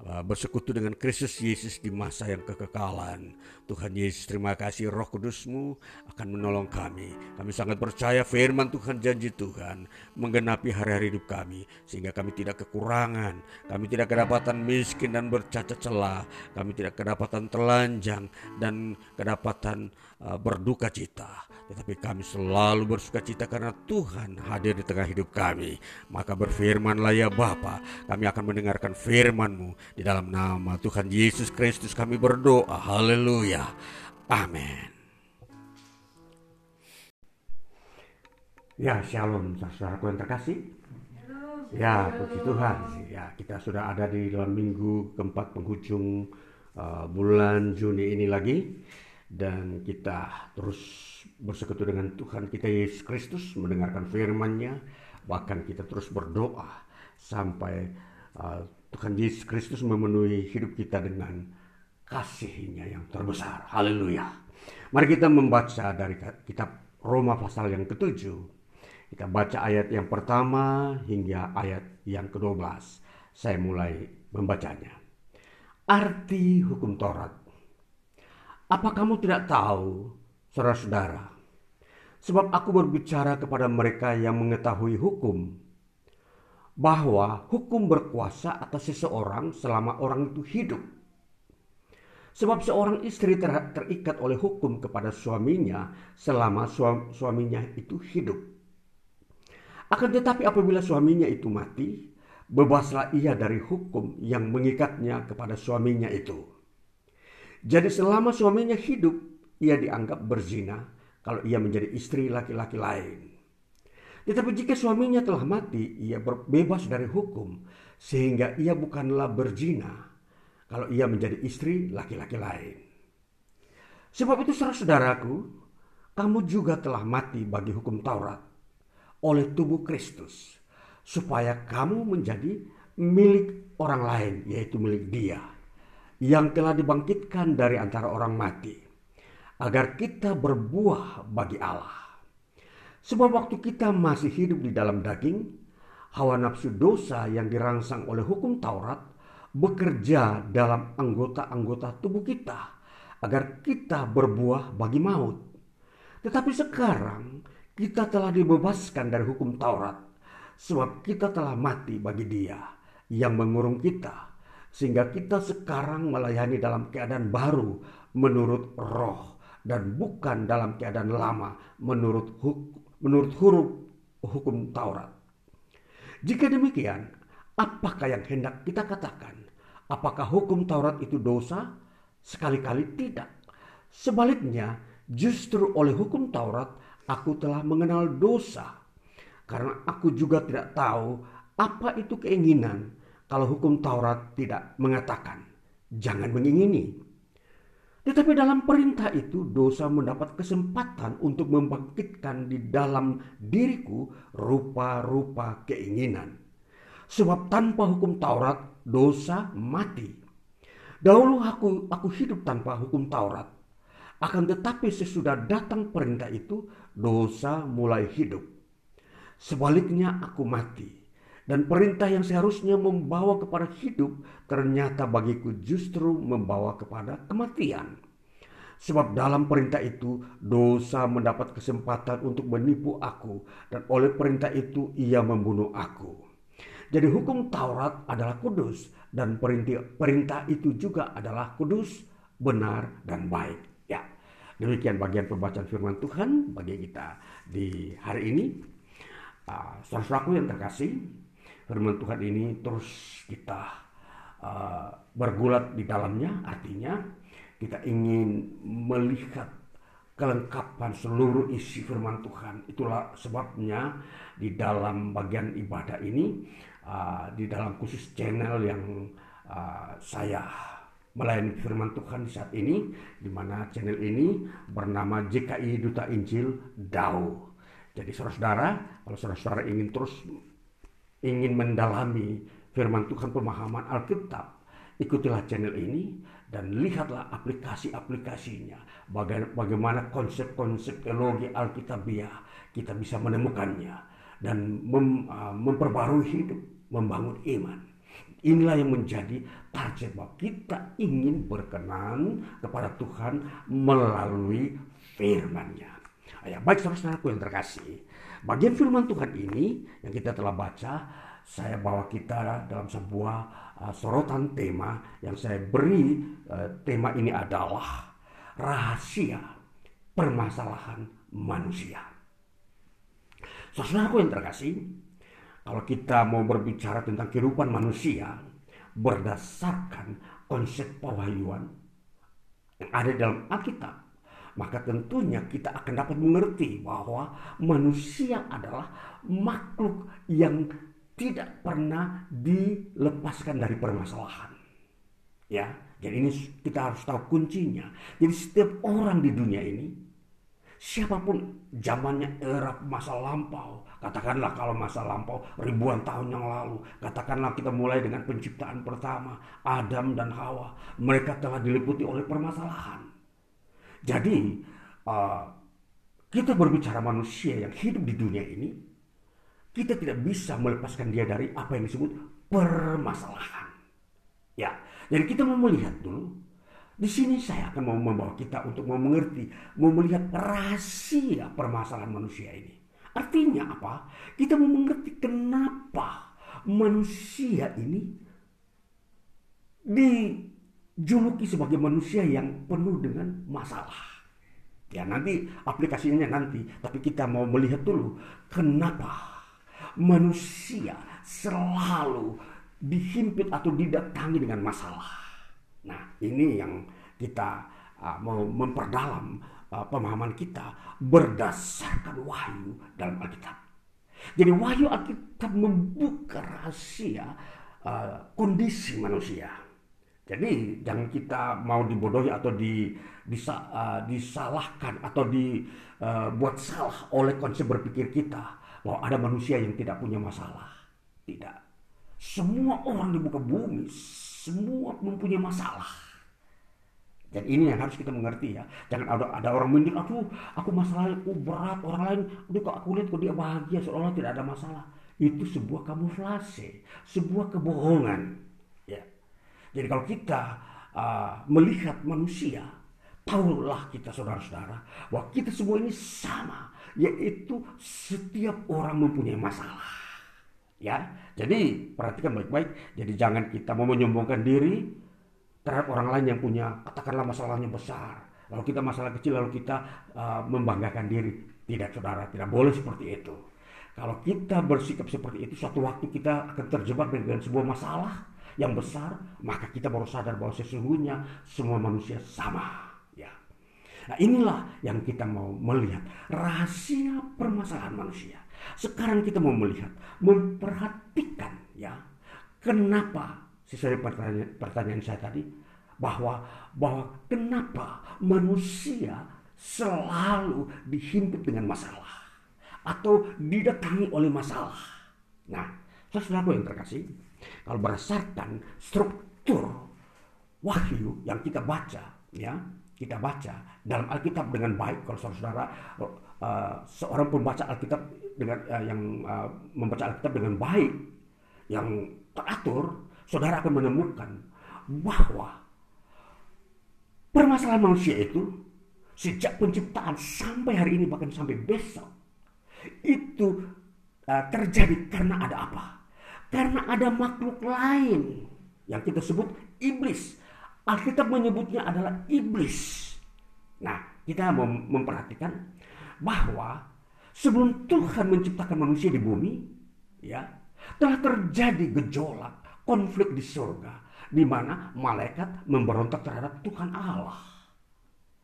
bersekutu dengan Kristus Yesus di masa yang kekekalan. Tuhan Yesus terima kasih roh kudusmu akan menolong kami. Kami sangat percaya firman Tuhan janji Tuhan menggenapi hari-hari hidup kami. Sehingga kami tidak kekurangan, kami tidak kedapatan miskin dan bercacat celah. Kami tidak kedapatan telanjang dan kedapatan uh, berduka cita tetapi kami selalu bersuka cita karena Tuhan hadir di tengah hidup kami. Maka berfirmanlah ya Bapa, kami akan mendengarkan firman-Mu di dalam nama Tuhan Yesus Kristus kami berdoa. Haleluya. Amin. Ya, shalom saudaraku yang terkasih. Ya, puji Tuhan. Ya, kita sudah ada di dalam minggu keempat penghujung uh, bulan Juni ini lagi dan kita terus bersekutu dengan Tuhan kita Yesus Kristus mendengarkan firman-Nya bahkan kita terus berdoa sampai uh, Tuhan Yesus Kristus memenuhi hidup kita dengan kasihnya yang terbesar. Haleluya. Mari kita membaca dari kitab Roma pasal yang ketujuh. Kita baca ayat yang pertama hingga ayat yang ke-12. Saya mulai membacanya. Arti hukum Taurat apa kamu tidak tahu, saudara-saudara? Sebab aku berbicara kepada mereka yang mengetahui hukum, bahwa hukum berkuasa atas seseorang selama orang itu hidup. Sebab seorang istri ter terikat oleh hukum kepada suaminya selama suaminya itu hidup. Akan tetapi apabila suaminya itu mati, bebaslah ia dari hukum yang mengikatnya kepada suaminya itu. Jadi selama suaminya hidup, ia dianggap berzina kalau ia menjadi istri laki-laki lain. Tetapi jika suaminya telah mati, ia bebas dari hukum sehingga ia bukanlah berzina kalau ia menjadi istri laki-laki lain. Sebab itu saudaraku, kamu juga telah mati bagi hukum Taurat oleh tubuh Kristus supaya kamu menjadi milik orang lain yaitu milik dia yang telah dibangkitkan dari antara orang mati, agar kita berbuah bagi Allah. Sebab waktu kita masih hidup di dalam daging, hawa nafsu dosa yang dirangsang oleh hukum Taurat bekerja dalam anggota-anggota tubuh kita agar kita berbuah bagi maut. Tetapi sekarang kita telah dibebaskan dari hukum Taurat sebab kita telah mati bagi Dia yang mengurung kita sehingga kita sekarang melayani dalam keadaan baru menurut roh dan bukan dalam keadaan lama menurut menurut huruf hukum Taurat. Jika demikian, apakah yang hendak kita katakan? Apakah hukum Taurat itu dosa? Sekali-kali tidak. Sebaliknya, justru oleh hukum Taurat aku telah mengenal dosa. Karena aku juga tidak tahu apa itu keinginan kalau hukum Taurat tidak mengatakan jangan mengingini. Tetapi dalam perintah itu dosa mendapat kesempatan untuk membangkitkan di dalam diriku rupa-rupa keinginan. Sebab tanpa hukum Taurat dosa mati. Dahulu aku aku hidup tanpa hukum Taurat. Akan tetapi sesudah datang perintah itu, dosa mulai hidup. Sebaliknya aku mati. Dan perintah yang seharusnya membawa kepada hidup, ternyata bagiku justru membawa kepada kematian. Sebab dalam perintah itu, dosa mendapat kesempatan untuk menipu aku. Dan oleh perintah itu, ia membunuh aku. Jadi hukum Taurat adalah kudus dan perintah, perintah itu juga adalah kudus, benar dan baik. Ya. Demikian bagian pembacaan firman Tuhan bagi kita di hari ini. Uh, Saudara-saudaraku yang terkasih, firman Tuhan ini terus kita uh, bergulat di dalamnya, artinya kita ingin melihat kelengkapan seluruh isi firman Tuhan. Itulah sebabnya di dalam bagian ibadah ini uh, di dalam khusus channel yang uh, saya melayani firman Tuhan saat ini di mana channel ini bernama JKI Duta Injil DAO. Jadi saudara-saudara, kalau saudara-saudara ingin terus ingin mendalami firman Tuhan pemahaman Alkitab, ikutilah channel ini dan lihatlah aplikasi-aplikasinya. Bagaimana konsep-konsep teologi Alkitabiah kita bisa menemukannya dan mem, uh, memperbarui hidup membangun iman. Inilah yang menjadi target bahwa kita ingin berkenan kepada Tuhan melalui firman-Nya. Ya, baik saudara-saudaraku yang terkasih, bagian firman Tuhan ini yang kita telah baca, saya bawa kita dalam sebuah uh, sorotan tema yang saya beri uh, tema ini adalah rahasia permasalahan manusia. Saudaraku yang terkasih, kalau kita mau berbicara tentang kehidupan manusia berdasarkan konsep pewahyuan yang ada dalam Alkitab, maka tentunya kita akan dapat mengerti bahwa manusia adalah makhluk yang tidak pernah dilepaskan dari permasalahan. Ya, jadi ini kita harus tahu kuncinya. Jadi setiap orang di dunia ini siapa pun zamannya era masa lampau katakanlah kalau masa lampau ribuan tahun yang lalu katakanlah kita mulai dengan penciptaan pertama Adam dan Hawa mereka telah diliputi oleh permasalahan jadi uh, kita berbicara manusia yang hidup di dunia ini kita tidak bisa melepaskan dia dari apa yang disebut permasalahan ya jadi kita mau melihat dulu di sini saya akan mau membawa kita untuk mau mengerti, mau melihat rahasia permasalahan manusia ini. Artinya apa? Kita mau mengerti kenapa manusia ini dijuluki sebagai manusia yang penuh dengan masalah. Ya nanti aplikasinya nanti, tapi kita mau melihat dulu kenapa manusia selalu dihimpit atau didatangi dengan masalah. Nah, ini yang kita uh, mau memperdalam uh, pemahaman kita berdasarkan wahyu dalam Alkitab. Jadi wahyu Alkitab membuka rahasia uh, kondisi manusia. Jadi jangan kita mau dibodohi atau di, disa, uh, disalahkan atau dibuat uh, salah oleh konsep berpikir kita bahwa ada manusia yang tidak punya masalah. Tidak. Semua orang di muka bumi semua mempunyai masalah. Dan ini yang harus kita mengerti ya. Jangan ada ada orang mending, aduh aku masalahnya aku berat, orang lain, aduh kok aku lihat kok dia bahagia seolah tidak ada masalah. itu sebuah kamuflase, sebuah kebohongan. Jadi kalau kita uh, melihat manusia, tahulah kita saudara-saudara bahwa kita semua ini sama, yaitu setiap orang mempunyai masalah. Ya, jadi perhatikan baik-baik. Jadi jangan kita mau menyombongkan diri terhadap orang lain yang punya katakanlah masalahnya besar. Lalu kita masalah kecil lalu kita uh, membanggakan diri. Tidak saudara, tidak boleh seperti itu. Kalau kita bersikap seperti itu, suatu waktu kita akan terjebak dengan sebuah masalah yang besar, maka kita baru sadar bahwa sesungguhnya semua manusia sama. Ya. Nah inilah yang kita mau melihat rahasia permasalahan manusia. Sekarang kita mau melihat, memperhatikan ya, kenapa sesuai pertanyaan, pertanyaan saya tadi bahwa bahwa kenapa manusia selalu dihimpit dengan masalah atau didatangi oleh masalah. Nah, saudara yang terkasih, kalau berdasarkan struktur wahyu yang kita baca, ya, kita baca dalam Alkitab dengan baik, kalau saudara uh, seorang pembaca Alkitab dengan uh, yang uh, membaca Alkitab dengan baik, yang teratur, saudara akan menemukan bahwa permasalahan manusia itu sejak penciptaan sampai hari ini bahkan sampai besok itu uh, terjadi karena ada apa? Karena ada makhluk lain yang kita sebut iblis. Alkitab menyebutnya adalah iblis. Nah, kita mem memperhatikan bahwa sebelum Tuhan menciptakan manusia di bumi, ya, telah terjadi gejolak, konflik di surga, di mana malaikat memberontak terhadap Tuhan Allah.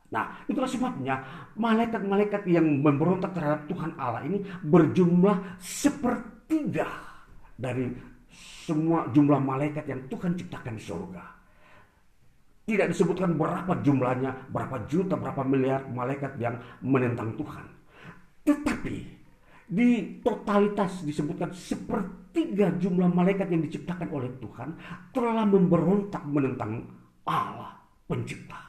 Nah, itulah sebabnya malaikat-malaikat yang memberontak terhadap Tuhan Allah ini berjumlah sepertiga dari semua jumlah malaikat yang Tuhan ciptakan di surga. Tidak disebutkan berapa jumlahnya, berapa juta, berapa miliar malaikat yang menentang Tuhan. Tetapi di totalitas disebutkan sepertiga jumlah malaikat yang diciptakan oleh Tuhan telah memberontak menentang Allah pencipta.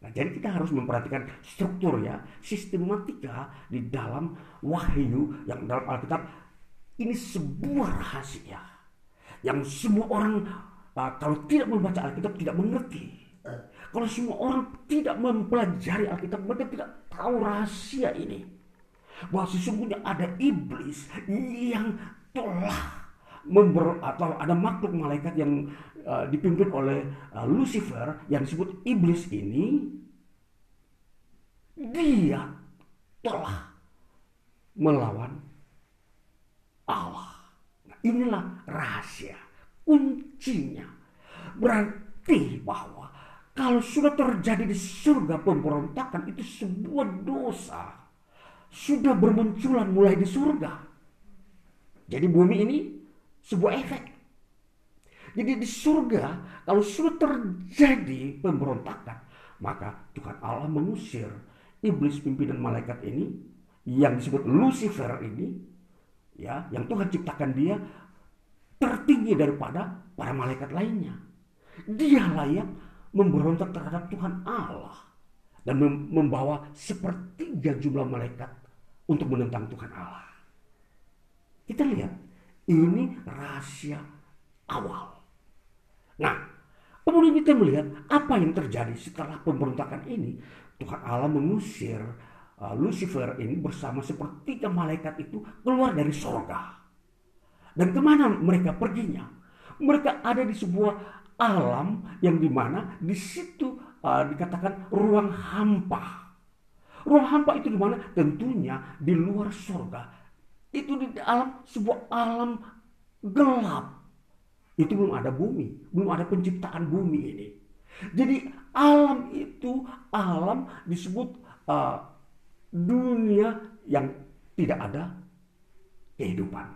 Nah, jadi kita harus memperhatikan struktur ya, sistematika di dalam wahyu yang dalam Alkitab ini sebuah rahasia yang semua orang uh, kalau tidak membaca Alkitab tidak mengerti. Kalau semua orang tidak mempelajari Alkitab mereka tidak tahu rahasia ini. Bahwa sesungguhnya ada iblis yang telah member atau ada makhluk malaikat yang uh, dipimpin oleh uh, Lucifer yang disebut iblis ini dia telah melawan Allah. Nah, inilah rahasia kuncinya. Berarti bahwa kalau sudah terjadi di surga pemberontakan itu sebuah dosa. Sudah bermunculan mulai di surga. Jadi bumi ini sebuah efek. Jadi di surga kalau sudah terjadi pemberontakan, maka Tuhan Allah mengusir iblis pimpinan malaikat ini yang disebut Lucifer ini ya, yang Tuhan ciptakan dia tertinggi daripada para malaikat lainnya. Dia layak memberontak terhadap Tuhan Allah dan membawa sepertiga jumlah malaikat untuk menentang Tuhan Allah. Kita lihat, ini rahasia awal. Nah, kemudian kita melihat apa yang terjadi setelah pemberontakan ini. Tuhan Allah mengusir uh, Lucifer ini bersama sepertiga malaikat itu keluar dari sorga. Dan ke mana mereka perginya? Mereka ada di sebuah alam yang di mana di situ uh, dikatakan ruang hampa. Ruang hampa itu di mana? Tentunya di luar sorga. Itu di dalam sebuah alam gelap itu belum ada bumi, belum ada penciptaan bumi ini. Jadi alam itu alam disebut uh, dunia yang tidak ada kehidupan.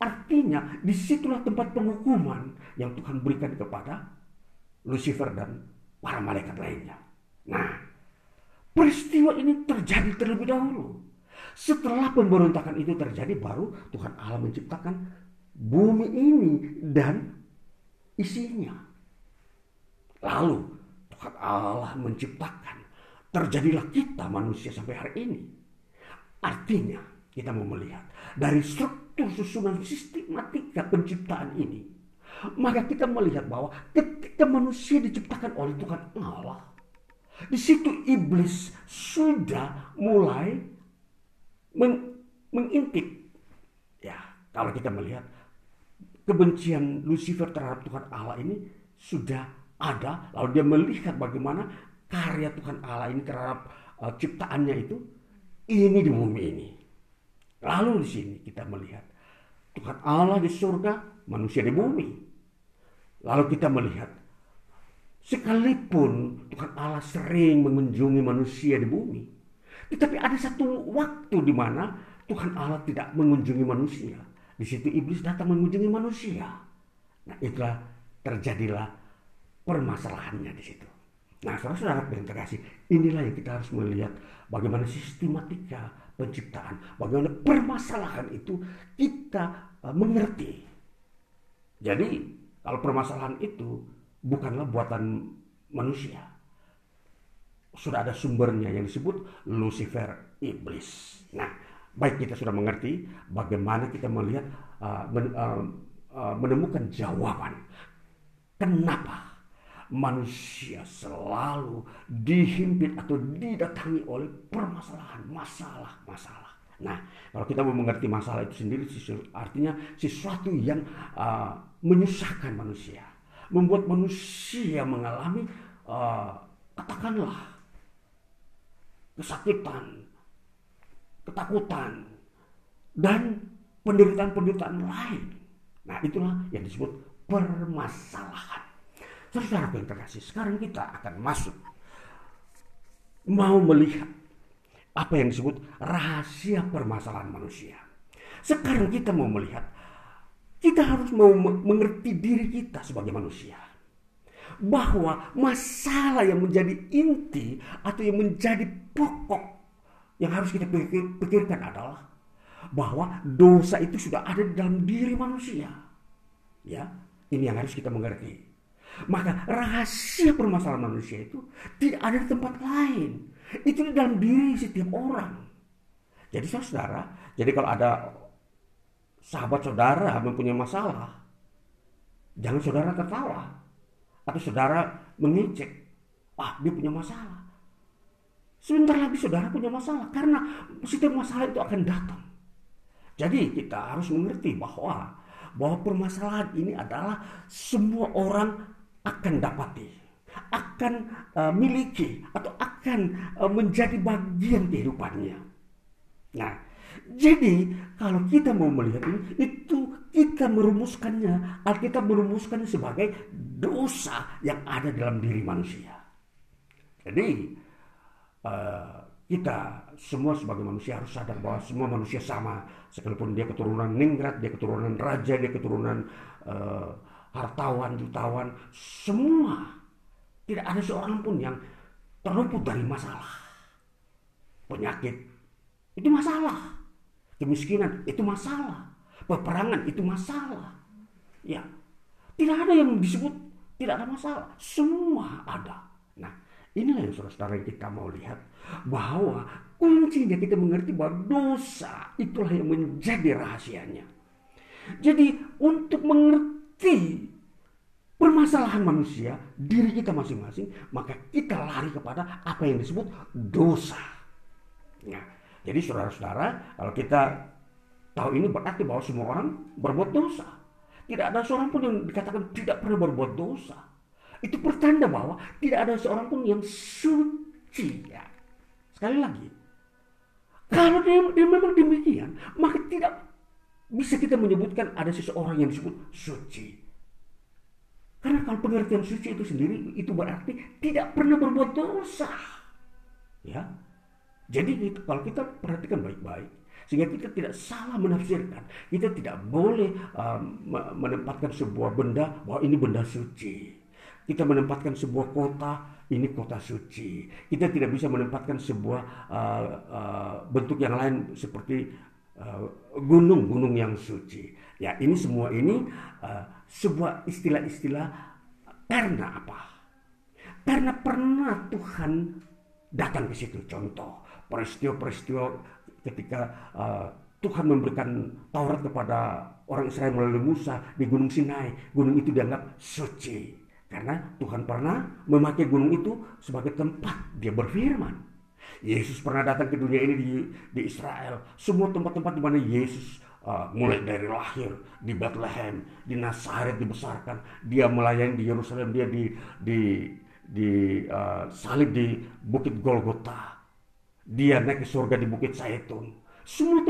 Artinya di situlah tempat penghukuman yang Tuhan berikan kepada Lucifer dan para malaikat lainnya. Nah, peristiwa ini terjadi terlebih dahulu. Setelah pemberontakan itu terjadi, baru Tuhan Allah menciptakan bumi ini dan isinya. Lalu Tuhan Allah menciptakan. Terjadilah kita manusia sampai hari ini. Artinya kita mau melihat dari struktur susunan sistematika penciptaan ini, maka kita melihat bahwa ketika manusia diciptakan oleh Tuhan Allah, di situ iblis sudah mulai meng, mengintip. Ya, kalau kita melihat kebencian Lucifer terhadap Tuhan Allah ini sudah ada, lalu dia melihat bagaimana karya Tuhan Allah ini terhadap uh, ciptaannya itu ini di bumi ini. Lalu di sini kita melihat Tuhan Allah di surga, manusia di bumi. Lalu kita melihat sekalipun Tuhan Allah sering mengunjungi manusia di bumi, tetapi ada satu waktu di mana Tuhan Allah tidak mengunjungi manusia. Di situ iblis datang mengunjungi manusia. Nah, itulah terjadilah permasalahannya di situ. Nah, saudara-saudara yang terkasih, inilah yang kita harus melihat bagaimana sistematika penciptaan, bagaimana permasalahan itu kita uh, mengerti. Jadi, kalau permasalahan itu bukanlah buatan manusia. Sudah ada sumbernya yang disebut Lucifer iblis. Nah, baik kita sudah mengerti bagaimana kita melihat uh, uh, menemukan jawaban kenapa manusia selalu dihimpit atau didatangi oleh permasalahan, masalah-masalah. Nah, kalau kita mau mengerti masalah itu sendiri, artinya sesuatu yang uh, menyusahkan manusia, membuat manusia mengalami uh, katakanlah kesakitan, ketakutan, dan penderitaan-penderitaan lain. Nah, itulah yang disebut permasalahan. Saudara yang terkasih, sekarang kita akan masuk mau melihat apa yang disebut rahasia permasalahan manusia. Sekarang kita mau melihat, kita harus mau mengerti diri kita sebagai manusia. Bahwa masalah yang menjadi inti atau yang menjadi pokok yang harus kita pikir, pikirkan adalah bahwa dosa itu sudah ada di dalam diri manusia. Ya, ini yang harus kita mengerti. Maka rahasia permasalahan manusia itu tidak ada di tempat lain. Itu di dalam diri setiap orang. Jadi saudara, jadi kalau ada sahabat saudara mempunyai masalah, jangan saudara tertawa. Atau saudara mengejek, ah dia punya masalah. Sebentar lagi saudara punya masalah karena setiap masalah itu akan datang. Jadi kita harus mengerti bahwa bahwa permasalahan ini adalah semua orang akan dapati, akan uh, miliki atau akan uh, menjadi bagian kehidupannya. Nah, jadi kalau kita mau melihat ini, itu kita merumuskannya, Alkitab merumuskannya sebagai dosa yang ada dalam diri manusia. Jadi uh, kita semua sebagai manusia harus sadar bahwa semua manusia sama, sekalipun dia keturunan ningrat, dia keturunan raja, dia keturunan uh, hartawan, jutawan, semua. Tidak ada seorang pun yang terluput dari masalah. Penyakit itu masalah. Kemiskinan itu masalah. Peperangan itu masalah. Ya, tidak ada yang disebut tidak ada masalah. Semua ada. Nah, inilah yang saudara-saudara yang kita mau lihat bahwa kuncinya kita mengerti bahwa dosa itulah yang menjadi rahasianya. Jadi untuk mengerti mengerti permasalahan manusia, diri kita masing-masing, maka kita lari kepada apa yang disebut dosa. Nah, jadi saudara-saudara, kalau kita tahu ini berarti bahwa semua orang berbuat dosa. Tidak ada seorang pun yang dikatakan tidak pernah berbuat dosa. Itu pertanda bahwa tidak ada seorang pun yang suci. Ya. Sekali lagi, kalau dia, dia memang demikian, maka tidak bisa kita menyebutkan ada seseorang yang disebut suci. Karena kalau pengertian suci itu sendiri itu berarti tidak pernah berbuat dosa. Ya. Jadi kalau kita perhatikan baik-baik sehingga kita tidak salah menafsirkan, kita tidak boleh um, menempatkan sebuah benda bahwa ini benda suci. Kita menempatkan sebuah kota ini kota suci. Kita tidak bisa menempatkan sebuah uh, uh, bentuk yang lain seperti gunung-gunung uh, yang suci. Ya, ini semua ini uh, sebuah istilah-istilah karena apa? Karena pernah Tuhan datang ke situ. Contoh peristiwa-peristiwa ketika uh, Tuhan memberikan Taurat kepada orang Israel melalui Musa di Gunung Sinai. Gunung itu dianggap suci. Karena Tuhan pernah memakai gunung itu sebagai tempat dia berfirman. Yesus pernah datang ke dunia ini di, di Israel. Semua tempat-tempat di mana Yesus uh, mulai dari lahir di Bethlehem, di Nazaret dibesarkan, dia melayani di Yerusalem, dia di di di uh, salib di Bukit Golgota. Dia naik ke surga di Bukit Zaitun. Semua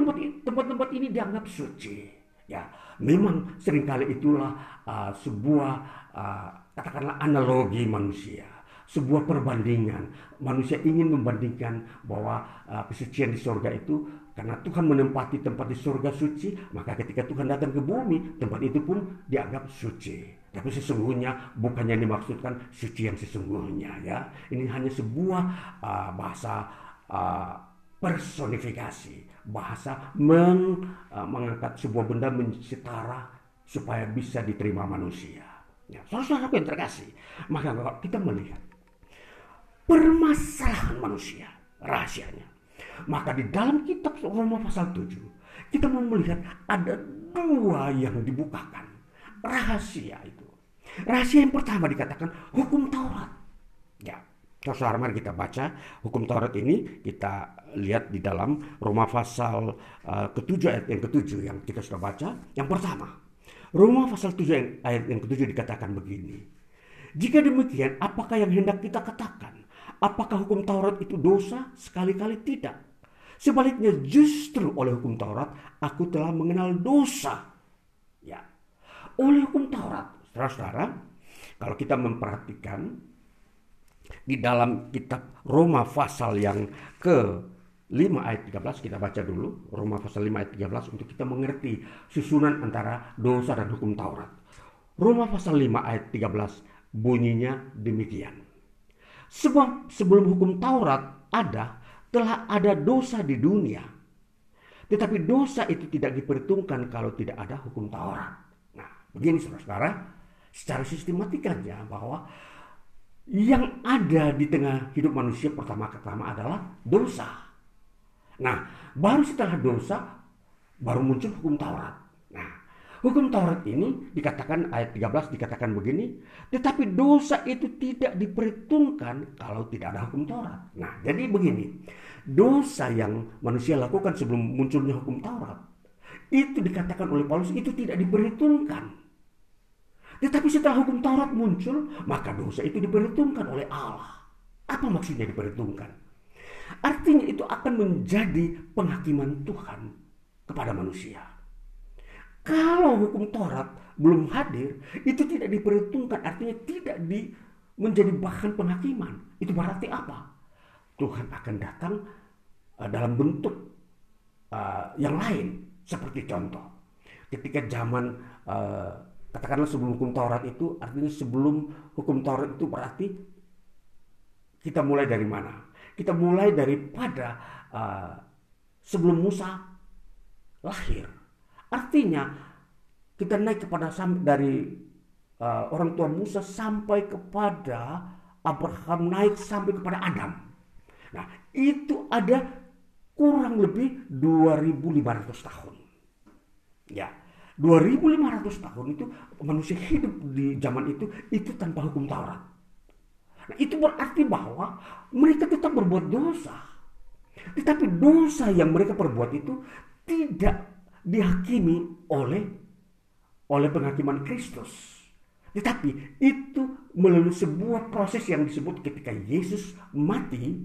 tempat-tempat ini dianggap suci. Ya, memang sering kali itulah uh, sebuah uh, katakanlah analogi manusia, sebuah perbandingan. Manusia ingin membandingkan bahwa uh, kesucian di surga itu karena Tuhan menempati tempat di surga suci, maka ketika Tuhan datang ke bumi, tempat itu pun dianggap suci. Tapi sesungguhnya bukannya dimaksudkan suci yang sesungguhnya ya. Ini hanya sebuah uh, bahasa uh, personifikasi, bahasa meng, uh, mengangkat sebuah benda mensetara supaya bisa diterima manusia. Ya, saudara yang terkasih, maka kita melihat permasalahan manusia, rahasianya, maka di dalam kitab Roma pasal 7, kita mau melihat ada dua yang dibukakan. Rahasia itu. Rahasia yang pertama dikatakan hukum Taurat. Ya, saudara mari kita baca hukum Taurat ini kita lihat di dalam Roma pasal uh, ketujuh ayat yang ketujuh yang kita sudah baca. Yang pertama, Roma pasal 7 ayat yang ketujuh dikatakan begini. Jika demikian, apakah yang hendak kita katakan? Apakah hukum Taurat itu dosa? Sekali-kali tidak. Sebaliknya justru oleh hukum Taurat aku telah mengenal dosa. Ya. Oleh hukum Taurat, saudara-saudara, kalau kita memperhatikan di dalam kitab Roma pasal yang ke 5 ayat 13 kita baca dulu Roma pasal 5 ayat 13 untuk kita mengerti susunan antara dosa dan hukum Taurat. Roma pasal 5 ayat 13 bunyinya demikian. Sebab sebelum hukum Taurat ada telah ada dosa di dunia. Tetapi dosa itu tidak diperhitungkan kalau tidak ada hukum Taurat. Nah, begini saudara-saudara, secara sistematikanya bahwa yang ada di tengah hidup manusia pertama-tama adalah dosa. Nah, baru setelah dosa, baru muncul hukum Taurat. Hukum Taurat ini dikatakan ayat 13 dikatakan begini, tetapi dosa itu tidak diperhitungkan kalau tidak ada hukum Taurat. Nah, jadi begini, dosa yang manusia lakukan sebelum munculnya hukum Taurat, itu dikatakan oleh Paulus itu tidak diperhitungkan. Tetapi setelah hukum Taurat muncul, maka dosa itu diperhitungkan oleh Allah. Apa maksudnya diperhitungkan? Artinya itu akan menjadi penghakiman Tuhan kepada manusia. Kalau hukum Taurat belum hadir, itu tidak diperhitungkan, artinya tidak di, menjadi bahan penghakiman. Itu berarti apa? Tuhan akan datang uh, dalam bentuk uh, yang lain, seperti contoh. Ketika zaman uh, katakanlah sebelum hukum Taurat itu, artinya sebelum hukum Taurat itu berarti kita mulai dari mana? Kita mulai daripada uh, sebelum Musa lahir. Artinya kita naik kepada dari uh, orang tua Musa sampai kepada Abraham naik sampai kepada Adam. Nah, itu ada kurang lebih 2500 tahun. Ya, 2500 tahun itu manusia hidup di zaman itu itu tanpa hukum Taurat. Nah, itu berarti bahwa mereka tetap berbuat dosa. Tetapi dosa yang mereka perbuat itu tidak dihakimi oleh oleh penghakiman Kristus. Tetapi itu melalui sebuah proses yang disebut ketika Yesus mati,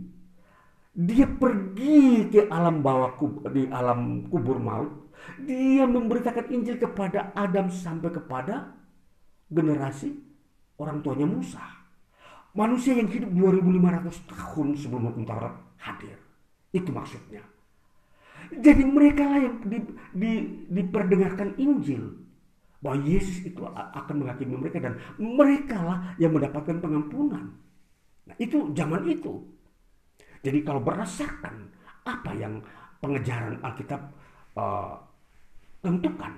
dia pergi ke alam bawah di alam kubur maut. Dia memberitakan Injil kepada Adam sampai kepada generasi orang tuanya Musa. Manusia yang hidup 2500 tahun sebelum hadir. Itu maksudnya. Jadi mereka lah yang di, di, diperdengarkan Injil. Bahwa Yesus itu akan menghakimi mereka dan mereka lah yang mendapatkan pengampunan. Nah itu zaman itu. Jadi kalau berdasarkan apa yang pengejaran Alkitab uh, tentukan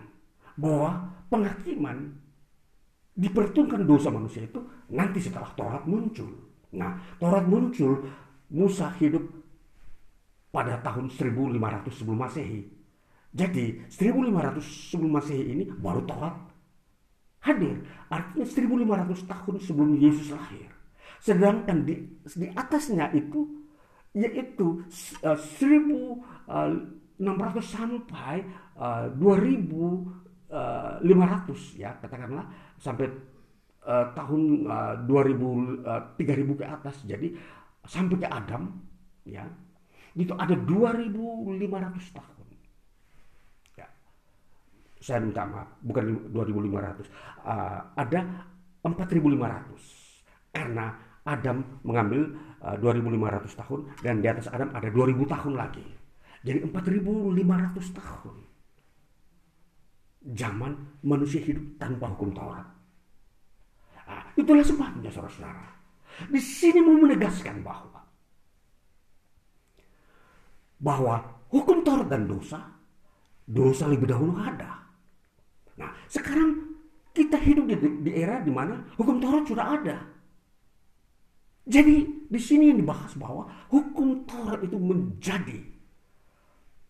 bahwa penghakiman diperhitungkan dosa manusia itu nanti setelah Taurat muncul. Nah, Taurat muncul, Musa hidup pada tahun 1500 sebelum Masehi. Jadi 1500 sebelum Masehi ini baru Taurat hadir. Artinya 1500 tahun sebelum Yesus lahir. Sedangkan di, di atasnya itu yaitu uh, 1600 sampai uh, 2500 ya katakanlah sampai uh, tahun uh, 2000 uh, 3000 ke atas. Jadi sampai ke Adam ya itu ada 2500 tahun saya minta maaf, bukan 2.500, uh, ada 4.500 karena Adam mengambil uh, 2.500 tahun dan di atas Adam ada 2.000 tahun lagi. Jadi 4.500 tahun. Zaman manusia hidup tanpa hukum Taurat. Nah, itulah sebabnya saudara-saudara. Di sini mau menegaskan bahwa bahwa hukum Taurat dan dosa, dosa lebih dahulu ada. Nah, sekarang kita hidup di, di era di mana hukum Taurat sudah ada. Jadi di sini yang dibahas bahwa hukum Taurat itu menjadi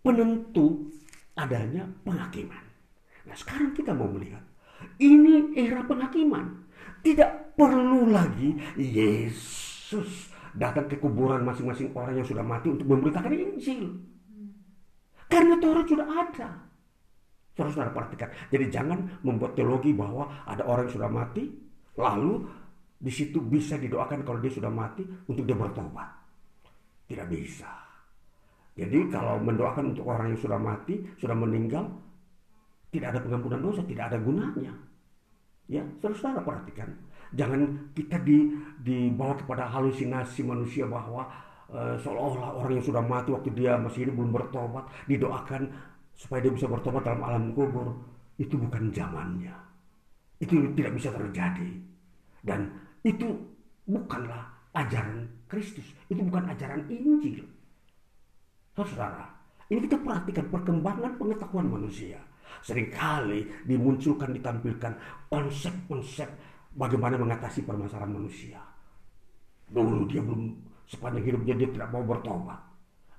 penentu adanya penghakiman. Nah sekarang kita mau melihat ini era penghakiman. Tidak perlu lagi Yesus datang ke kuburan masing-masing orang yang sudah mati untuk memberitakan Injil. Karena Taurat sudah ada. Saudara-saudara perhatikan. Jadi jangan membuat teologi bahwa ada orang yang sudah mati, lalu di situ bisa didoakan kalau dia sudah mati untuk dia bertobat. Tidak bisa. Jadi kalau mendoakan untuk orang yang sudah mati, sudah meninggal, tidak ada pengampunan dosa, tidak ada gunanya. Ya, saudara-saudara perhatikan. Jangan kita di, dibawa kepada halusinasi manusia bahwa uh, seolah-olah orang yang sudah mati waktu dia masih hidup belum bertobat, didoakan supaya dia bisa bertobat dalam alam kubur itu bukan zamannya. Itu tidak bisa terjadi. Dan itu bukanlah ajaran Kristus. Itu bukan ajaran Injil. Saudara ini kita perhatikan perkembangan pengetahuan manusia. Seringkali dimunculkan ditampilkan konsep-konsep bagaimana mengatasi permasalahan manusia dulu dia belum sepanjang hidupnya dia tidak mau bertobat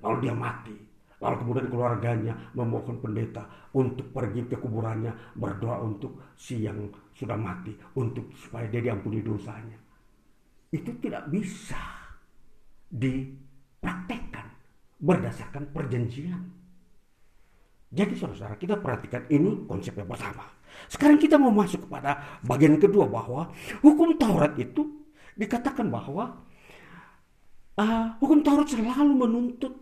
lalu dia mati Lalu kemudian keluarganya memohon pendeta untuk pergi ke kuburannya berdoa untuk si yang sudah mati untuk supaya dia diampuni dosanya. Itu tidak bisa dipraktekkan berdasarkan perjanjian. Jadi saudara-saudara kita perhatikan ini konsep yang pertama. Sekarang kita mau masuk kepada bagian kedua bahwa hukum Taurat itu dikatakan bahwa uh, hukum Taurat selalu menuntut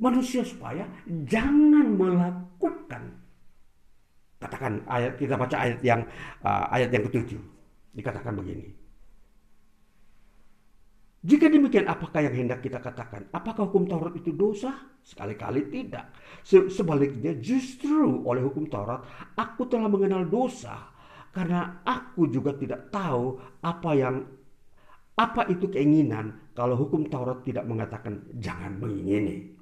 manusia supaya jangan melakukan katakan ayat kita baca ayat yang uh, ayat yang ketujuh. Dikatakan begini jika demikian apakah yang hendak kita katakan? Apakah hukum Taurat itu dosa? Sekali-kali tidak. Sebaliknya justru oleh hukum Taurat aku telah mengenal dosa karena aku juga tidak tahu apa yang apa itu keinginan kalau hukum Taurat tidak mengatakan jangan mengingini.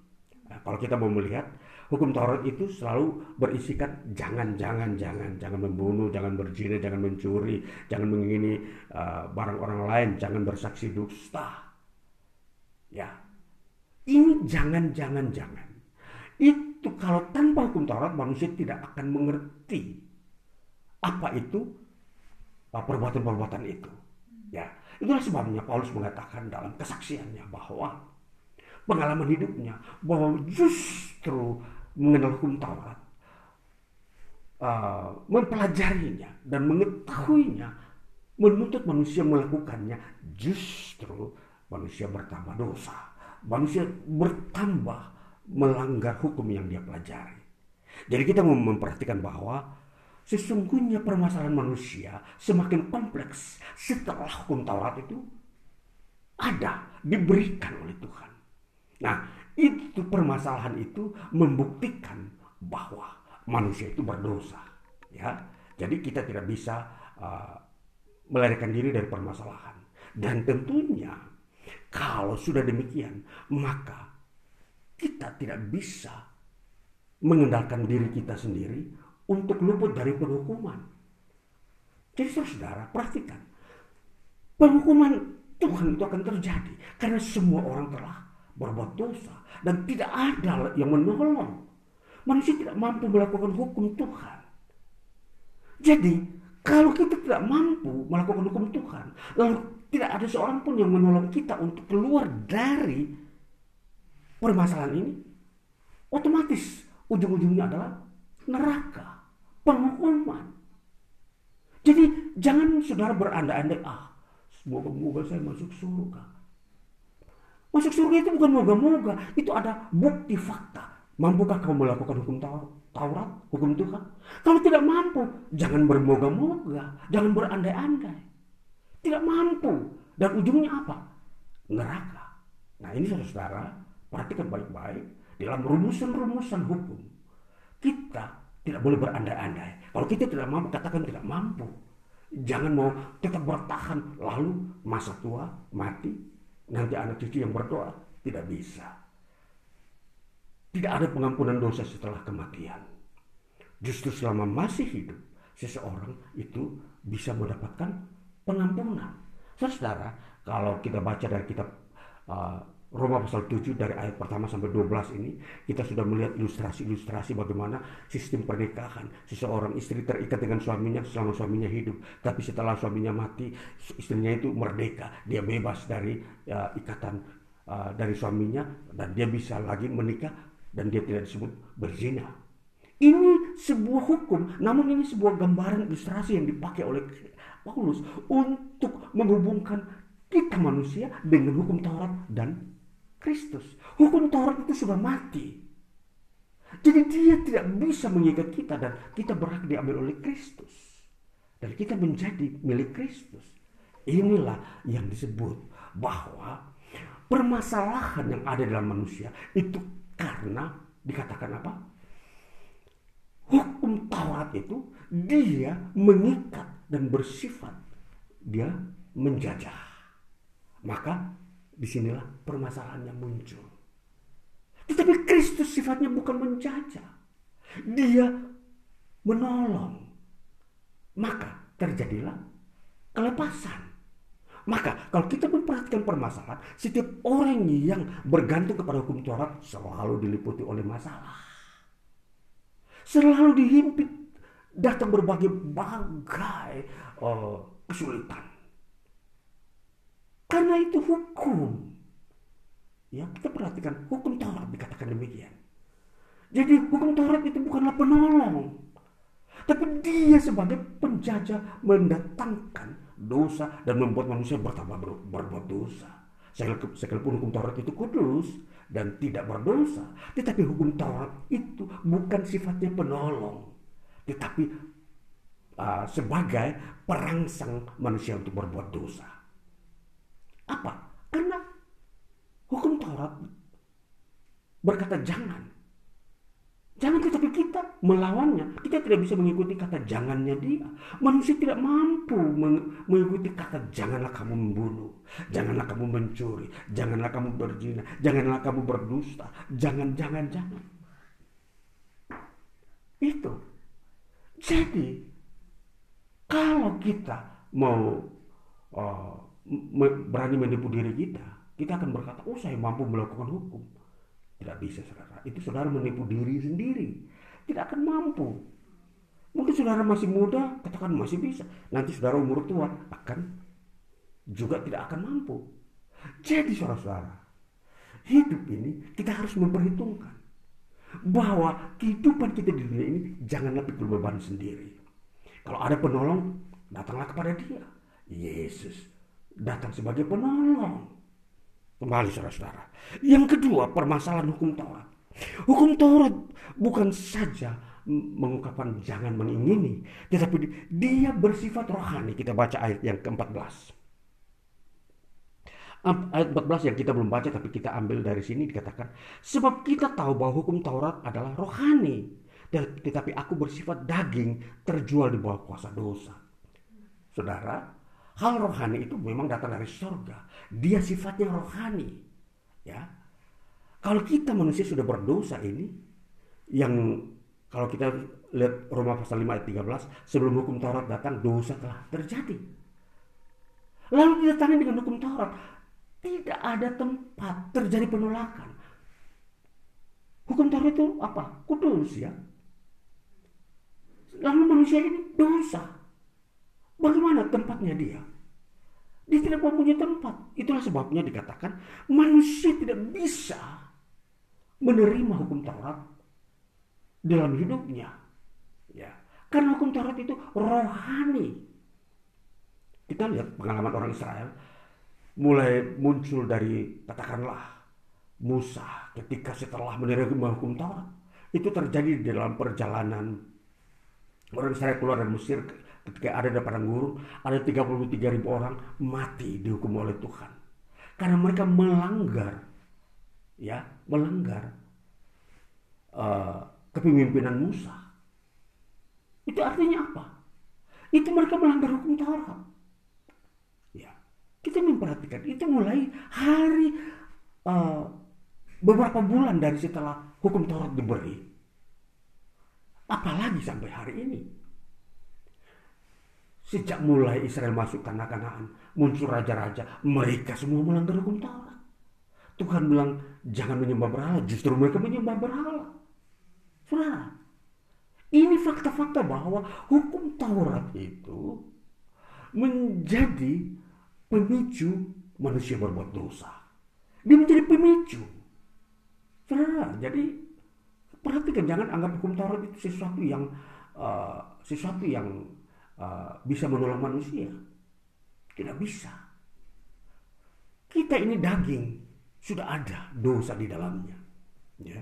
Nah, kalau kita mau melihat hukum Taurat itu selalu berisikan jangan, jangan, jangan, jangan membunuh, jangan berzina, jangan mencuri, jangan mengingini uh, barang orang lain, jangan bersaksi dusta. Ya, ini jangan, jangan, jangan. Itu kalau tanpa hukum Taurat manusia tidak akan mengerti apa itu uh, perbuatan-perbuatan itu. Ya, itulah sebabnya Paulus mengatakan dalam kesaksiannya bahwa pengalaman hidupnya bahwa justru mengenal hukum Taurat uh, mempelajarinya dan mengetahuinya menuntut manusia melakukannya justru manusia bertambah dosa manusia bertambah melanggar hukum yang dia pelajari. Jadi kita memperhatikan bahwa sesungguhnya permasalahan manusia semakin kompleks setelah hukum Taurat itu ada diberikan oleh Tuhan. Nah, itu permasalahan itu membuktikan bahwa manusia itu berdosa, ya. Jadi kita tidak bisa uh, melarikan diri dari permasalahan. Dan tentunya kalau sudah demikian, maka kita tidak bisa mengendalikan diri kita sendiri untuk luput dari penghukuman. Jadi saudara, perhatikan. Penghukuman Tuhan itu akan terjadi karena semua orang telah berbuat dosa dan tidak ada yang menolong Manusia tidak mampu melakukan hukum Tuhan. Jadi, kalau kita tidak mampu melakukan hukum Tuhan, lalu tidak ada seorang pun yang menolong kita untuk keluar dari permasalahan ini, otomatis ujung-ujungnya adalah neraka, penghukuman. Jadi jangan saudara berandai-andai, ah semoga-moga saya masuk surga. Masuk surga itu bukan moga-moga, itu ada bukti fakta. Mampukah kamu melakukan hukum Taurat, hukum Tuhan? Kalau tidak mampu, jangan bermoga-moga, jangan berandai-andai. Tidak mampu. Dan ujungnya apa? Neraka. Nah ini saudara, perhatikan baik-baik. Dalam rumusan-rumusan hukum, kita tidak boleh berandai-andai. Kalau kita tidak mampu, katakan tidak mampu. Jangan mau tetap bertahan, lalu masa tua mati, nanti anak cucu yang berdoa. Tidak bisa. Tidak ada pengampunan dosa setelah kematian. Justru selama masih hidup, seseorang itu bisa mendapatkan pengampunan. Saudara, kalau kita baca dari kitab uh, Roma pasal 7 dari ayat pertama sampai 12 ini kita sudah melihat ilustrasi-ilustrasi bagaimana sistem pernikahan seseorang istri terikat dengan suaminya selama suaminya hidup tapi setelah suaminya mati istrinya itu merdeka dia bebas dari uh, ikatan uh, dari suaminya dan dia bisa lagi menikah dan dia tidak disebut berzina. Ini sebuah hukum, namun ini sebuah gambaran ilustrasi yang dipakai oleh Paulus untuk menghubungkan kita manusia dengan hukum Taurat dan Kristus. Hukum Taurat itu sudah mati. Jadi dia tidak bisa mengikat kita dan kita berhak diambil oleh Kristus. Dan kita menjadi milik Kristus. Inilah yang disebut bahwa permasalahan yang ada dalam manusia itu karena dikatakan apa? Hukum Taurat itu dia mengikat dan bersifat dia menjajah. Maka di sinilah permasalahannya muncul. Tetapi Kristus sifatnya bukan menjajah. Dia menolong. Maka terjadilah kelepasan. Maka kalau kita memperhatikan permasalahan, setiap orang yang bergantung kepada hukum Taurat selalu diliputi oleh masalah. Selalu dihimpit datang berbagai bagai uh, kesulitan. Karena itu hukum. Ya, kita perhatikan hukum Taurat dikatakan demikian. Jadi hukum Taurat itu bukanlah penolong. Tapi dia sebagai penjajah mendatangkan dosa dan membuat manusia bertambah ber, berbuat dosa. Sekalipun hukum Taurat itu kudus dan tidak berdosa, tetapi hukum Taurat itu bukan sifatnya penolong, tetapi uh, sebagai perangsang manusia untuk berbuat dosa. Apa? Karena hukum Taurat berkata jangan, Jangan tetapi kita melawannya. Kita tidak bisa mengikuti kata jangannya dia. Manusia tidak mampu mengikuti kata janganlah kamu membunuh. Janganlah kamu mencuri. Janganlah kamu berzina. Janganlah kamu berdusta. Jangan, jangan, jangan. Itu. Jadi, kalau kita mau uh, berani menipu diri kita, kita akan berkata, oh saya mampu melakukan hukum. Tidak bisa saudara. Itu saudara menipu diri sendiri. Tidak akan mampu. Mungkin saudara masih muda, katakan masih bisa. Nanti saudara umur tua akan juga tidak akan mampu. Jadi saudara-saudara, hidup ini kita harus memperhitungkan bahwa kehidupan kita di dunia ini janganlah pikul beban sendiri. Kalau ada penolong, datanglah kepada dia. Yesus datang sebagai penolong. Kembali saudara-saudara. Yang kedua permasalahan hukum Taurat. Hukum Taurat bukan saja mengungkapkan jangan mengingini. Tetapi dia bersifat rohani. Kita baca ayat yang ke-14. Ayat 14 yang kita belum baca tapi kita ambil dari sini dikatakan. Sebab kita tahu bahwa hukum Taurat adalah rohani. Tetapi aku bersifat daging terjual di bawah kuasa dosa. Saudara, Hal rohani itu memang datang dari surga. Dia sifatnya rohani. Ya. Kalau kita manusia sudah berdosa ini yang kalau kita lihat Roma pasal 5 ayat 13, sebelum hukum Taurat datang dosa telah terjadi. Lalu didatangi dengan hukum Taurat, tidak ada tempat terjadi penolakan. Hukum Taurat itu apa? Kudus ya. Lalu manusia ini dosa. Bagaimana tempatnya dia? Dia tidak mempunyai tempat. Itulah sebabnya dikatakan manusia tidak bisa menerima hukum Taurat dalam hidupnya. Ya, karena hukum Taurat itu rohani. Kita lihat pengalaman orang Israel mulai muncul dari katakanlah Musa ketika setelah menerima hukum Taurat itu terjadi di dalam perjalanan orang Israel keluar dari Mesir ketika ada di padang gurun ada 33 ribu orang mati dihukum oleh Tuhan. Karena mereka melanggar ya melanggar uh, kepemimpinan Musa. Itu artinya apa? Itu mereka melanggar hukum Taurat. Ya kita memperhatikan itu mulai hari uh, beberapa bulan dari setelah hukum Taurat diberi. Apalagi sampai hari ini Sejak mulai Israel masuk tanah kanaan, muncul raja-raja, mereka semua melanggar hukum Taurat. Tuhan bilang, jangan menyembah berhala, justru mereka menyembah berhala. Ini fakta-fakta bahwa hukum Taurat itu menjadi pemicu manusia berbuat dosa. Dia menjadi pemicu. Jadi perhatikan jangan anggap hukum Taurat itu sesuatu yang uh, sesuatu yang uh, bisa menolong manusia. Tidak bisa. Kita ini daging, sudah ada dosa di dalamnya. Ya.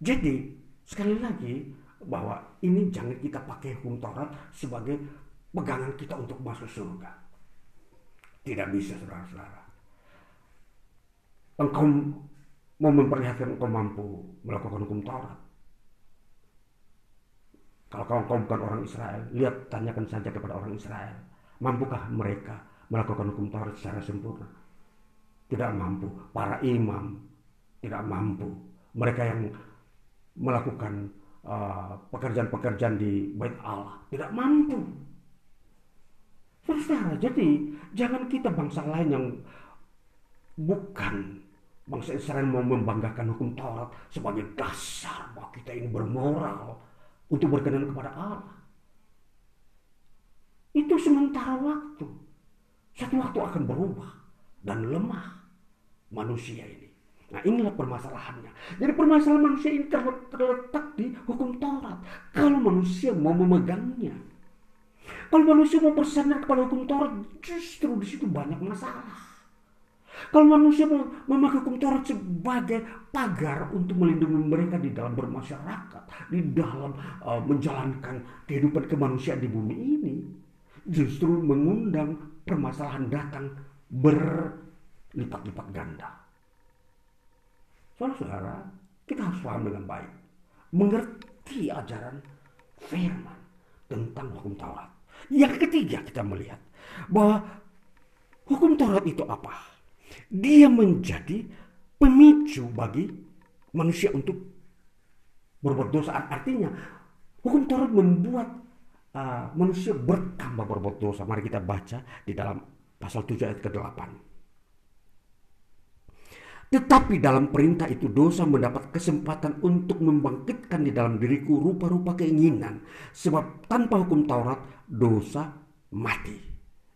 Jadi sekali lagi bahwa ini jangan kita pakai hukum Taurat sebagai pegangan kita untuk masuk surga. Tidak bisa saudara-saudara. Engkau mau memperlihatkan engkau mampu melakukan hukum Taurat. Kalau kau, kau bukan orang Israel, lihat tanyakan saja kepada orang Israel. Mampukah mereka melakukan hukum Taurat secara sempurna? Tidak mampu. Para imam tidak mampu. Mereka yang melakukan uh, pekerjaan-pekerjaan uh, di bait Allah tidak mampu. Saudara, jadi jangan kita bangsa lain yang bukan bangsa Israel mau membanggakan hukum Taurat sebagai dasar bahwa kita ini bermoral, untuk berkenan kepada Allah. Itu sementara waktu. Satu waktu akan berubah dan lemah manusia ini. Nah inilah permasalahannya. Jadi permasalahan manusia ini terletak di hukum Taurat. Kalau manusia mau memegangnya. Kalau manusia mau bersandar kepada hukum Taurat justru di situ banyak masalah. Kalau manusia memakai hukum Taurat sebagai pagar untuk melindungi mereka di dalam bermasyarakat, di dalam uh, menjalankan kehidupan kemanusiaan di bumi ini, justru mengundang permasalahan datang berlipat-lipat ganda. Saudara-saudara, kita harus paham dengan baik, mengerti ajaran firman tentang hukum Taurat. Yang ketiga kita melihat bahwa hukum Taurat itu apa? Dia menjadi pemicu bagi manusia untuk berbuat dosa. Artinya hukum Taurat membuat uh, manusia bertambah berbuat dosa. Mari kita baca di dalam pasal 7 ayat ke-8. Tetapi dalam perintah itu dosa mendapat kesempatan untuk membangkitkan di dalam diriku rupa-rupa keinginan. Sebab tanpa hukum Taurat dosa mati.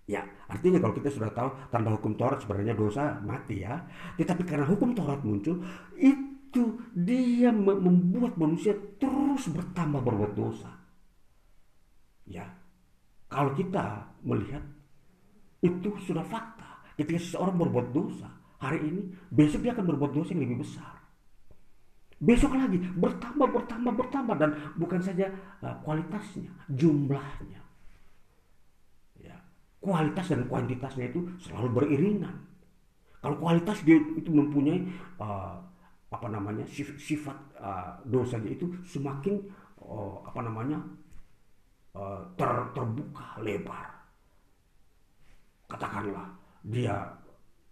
Ya, artinya kalau kita sudah tahu tanpa hukum Taurat sebenarnya dosa mati ya. Tetapi karena hukum Taurat muncul, itu dia membuat manusia terus bertambah berbuat dosa. Ya, kalau kita melihat itu sudah fakta. Ketika seseorang berbuat dosa hari ini, besok dia akan berbuat dosa yang lebih besar. Besok lagi bertambah, bertambah, bertambah dan bukan saja uh, kualitasnya, jumlahnya kualitas dan kuantitasnya itu selalu beriringan. Kalau kualitas dia itu mempunyai uh, apa namanya sifat uh, dosanya itu semakin uh, apa namanya uh, ter, terbuka lebar. Katakanlah dia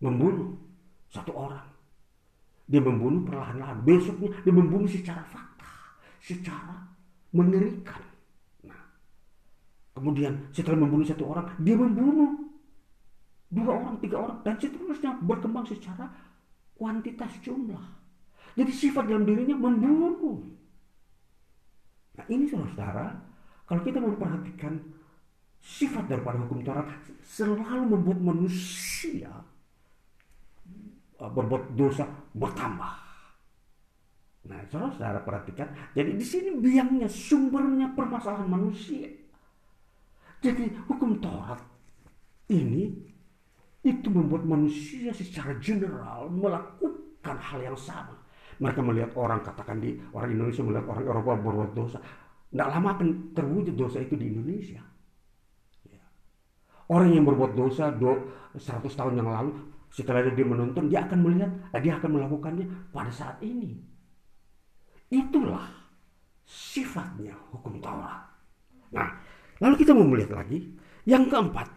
membunuh satu orang, dia membunuh perlahan-lahan. Besoknya dia membunuh secara fakta, secara mengerikan. Kemudian setelah membunuh satu orang, dia membunuh dua orang, tiga orang, dan seterusnya berkembang secara kuantitas jumlah. Jadi sifat dalam dirinya membunuh. Nah ini saudara-saudara, kalau kita memperhatikan sifat daripada hukum Taurat selalu membuat manusia uh, berbuat dosa bertambah. Nah, saudara-saudara perhatikan, jadi di sini biangnya sumbernya permasalahan manusia. Jadi hukum Taurat ini itu membuat manusia secara general melakukan hal yang sama. Mereka melihat orang katakan di orang Indonesia melihat orang Eropa berbuat dosa. Tidak lama akan terwujud dosa itu di Indonesia. Ya. Orang yang berbuat dosa do, 100 tahun yang lalu setelah dia menonton dia akan melihat dia akan melakukannya pada saat ini. Itulah sifatnya hukum Taurat. Nah, lalu kita mau melihat lagi yang keempat.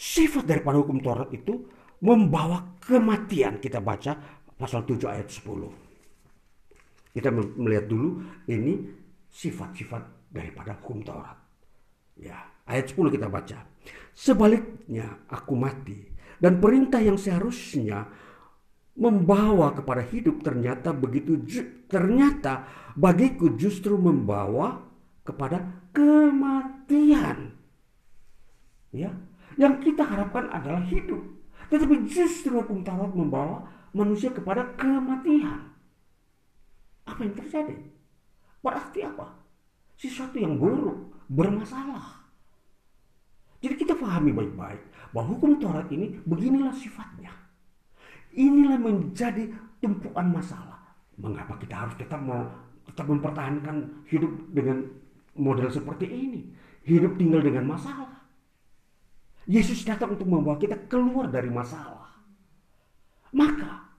Sifat daripada hukum Taurat itu membawa kematian. Kita baca pasal 7 ayat 10. Kita melihat dulu ini sifat-sifat daripada hukum Taurat. Ya, ayat 10 kita baca. Sebaliknya aku mati dan perintah yang seharusnya membawa kepada hidup ternyata begitu ternyata bagiku justru membawa kepada kematian. Ya, yang kita harapkan adalah hidup. Tetapi justru hukum Taurat membawa manusia kepada kematian. Apa yang terjadi? Berarti apa? Sesuatu yang buruk, bermasalah. Jadi kita pahami baik-baik bahwa hukum Taurat ini beginilah sifatnya. Inilah menjadi tumpuan masalah. Mengapa kita harus tetap mau tetap mempertahankan hidup dengan model seperti ini? Hidup tinggal dengan masalah. Yesus datang untuk membawa kita keluar dari masalah. Maka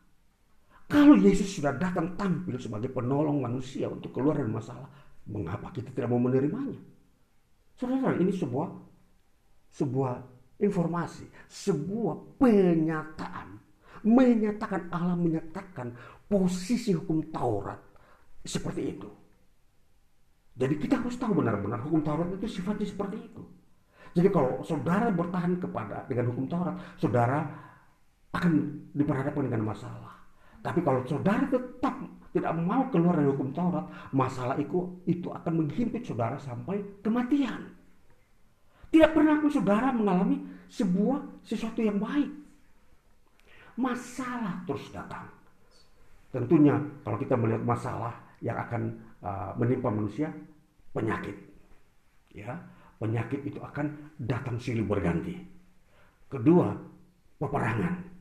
kalau Yesus sudah datang tampil sebagai penolong manusia untuk keluar dari masalah, mengapa kita tidak mau menerimanya? Saudara, ini sebuah sebuah informasi, sebuah penyataan, menyatakan Allah menyatakan posisi hukum Taurat seperti itu. Jadi kita harus tahu benar-benar hukum Taurat itu sifatnya seperti itu. Jadi kalau saudara bertahan kepada dengan hukum Taurat, saudara akan diperhadapkan dengan masalah. Tapi kalau saudara tetap tidak mau keluar dari hukum Taurat, masalah itu itu akan menghimpit saudara sampai kematian. Tidak pernah pun saudara mengalami sebuah sesuatu yang baik. Masalah terus datang. Tentunya kalau kita melihat masalah yang akan uh, menimpa manusia, penyakit. Ya, penyakit itu akan datang silih berganti. Kedua, peperangan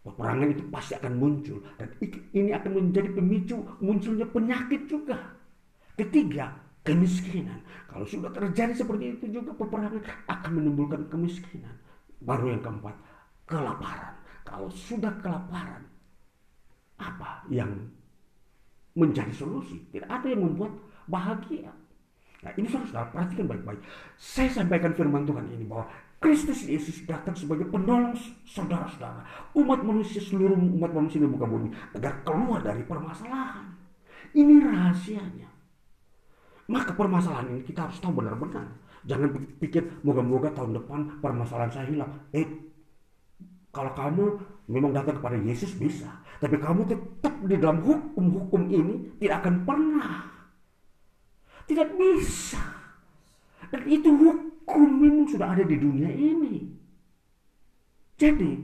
Peperangan itu pasti akan muncul dan ini akan menjadi pemicu munculnya penyakit juga. Ketiga, kemiskinan. Kalau sudah terjadi seperti itu juga peperangan akan menimbulkan kemiskinan. Baru yang keempat, kelaparan. Kalau sudah kelaparan, apa yang menjadi solusi? Tidak ada yang membuat bahagia. Nah ini saudara perhatikan baik-baik. Saya sampaikan firman Tuhan ini bahwa Kristus Yesus datang sebagai penolong saudara-saudara, umat manusia seluruh umat manusia di muka bumi agar keluar dari permasalahan. Ini rahasianya. Maka permasalahan ini kita harus tahu benar-benar. Jangan pikir moga-moga tahun depan permasalahan saya hilang. Eh, kalau kamu memang datang kepada Yesus bisa, tapi kamu tetap di dalam hukum-hukum ini tidak akan pernah. Tidak bisa. Dan itu hukum memang sudah ada di dunia ini. Jadi,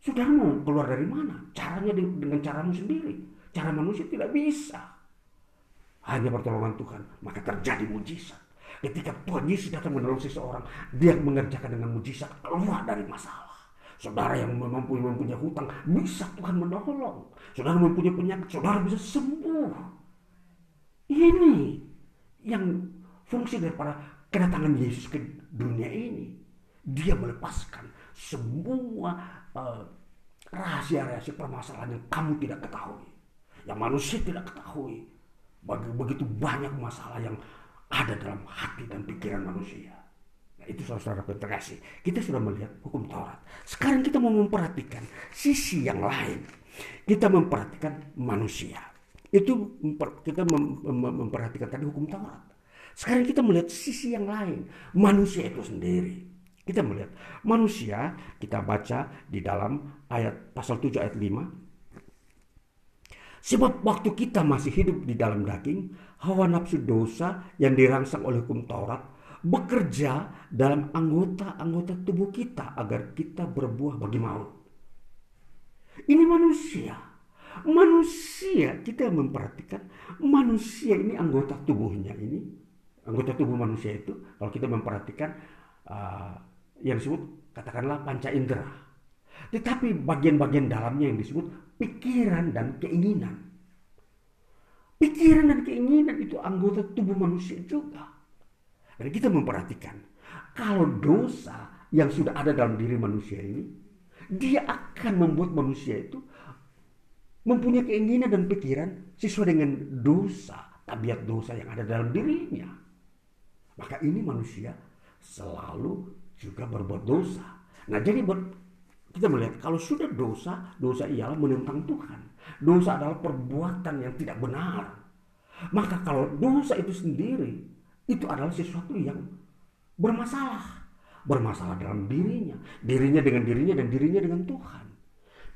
sudah mau keluar dari mana? Caranya dengan caramu sendiri. Cara manusia tidak bisa. Hanya pertolongan Tuhan, maka terjadi mujizat. Ketika Tuhan Yesus datang menolong seseorang, dia mengerjakan dengan mujizat keluar dari masalah. Saudara yang mampu mempunyai hutang, bisa Tuhan menolong. Saudara mempunyai penyakit, saudara bisa sembuh. Ini yang fungsi daripada kedatangan Yesus ke dunia ini, dia melepaskan semua uh, rahasia-rahasia permasalahan yang kamu tidak ketahui, yang manusia tidak ketahui. Begitu banyak masalah yang ada dalam hati dan pikiran manusia. Nah, itu saudara terkasih. Kita sudah melihat hukum Taurat. Sekarang kita mau memperhatikan sisi yang lain. Kita memperhatikan manusia. Itu kita memperhatikan tadi hukum Taurat. Sekarang kita melihat sisi yang lain, manusia itu sendiri. Kita melihat manusia, kita baca di dalam ayat pasal 7 ayat 5. Sebab waktu kita masih hidup di dalam daging, hawa nafsu dosa yang dirangsang oleh hukum Taurat bekerja dalam anggota-anggota tubuh kita agar kita berbuah bagi maut. Ini manusia. Manusia, kita memperhatikan manusia ini anggota tubuhnya ini. Anggota tubuh manusia itu, kalau kita memperhatikan uh, yang disebut katakanlah panca indera. Tetapi bagian-bagian dalamnya yang disebut pikiran dan keinginan. Pikiran dan keinginan itu anggota tubuh manusia juga. Dan kita memperhatikan, kalau dosa yang sudah ada dalam diri manusia ini, dia akan membuat manusia itu mempunyai keinginan dan pikiran sesuai dengan dosa, tabiat dosa yang ada dalam dirinya. Maka ini manusia selalu juga berbuat dosa. Nah jadi kita melihat kalau sudah dosa, dosa ialah menentang Tuhan. Dosa adalah perbuatan yang tidak benar. Maka kalau dosa itu sendiri, itu adalah sesuatu yang bermasalah. Bermasalah dalam dirinya. Dirinya dengan dirinya dan dirinya dengan Tuhan.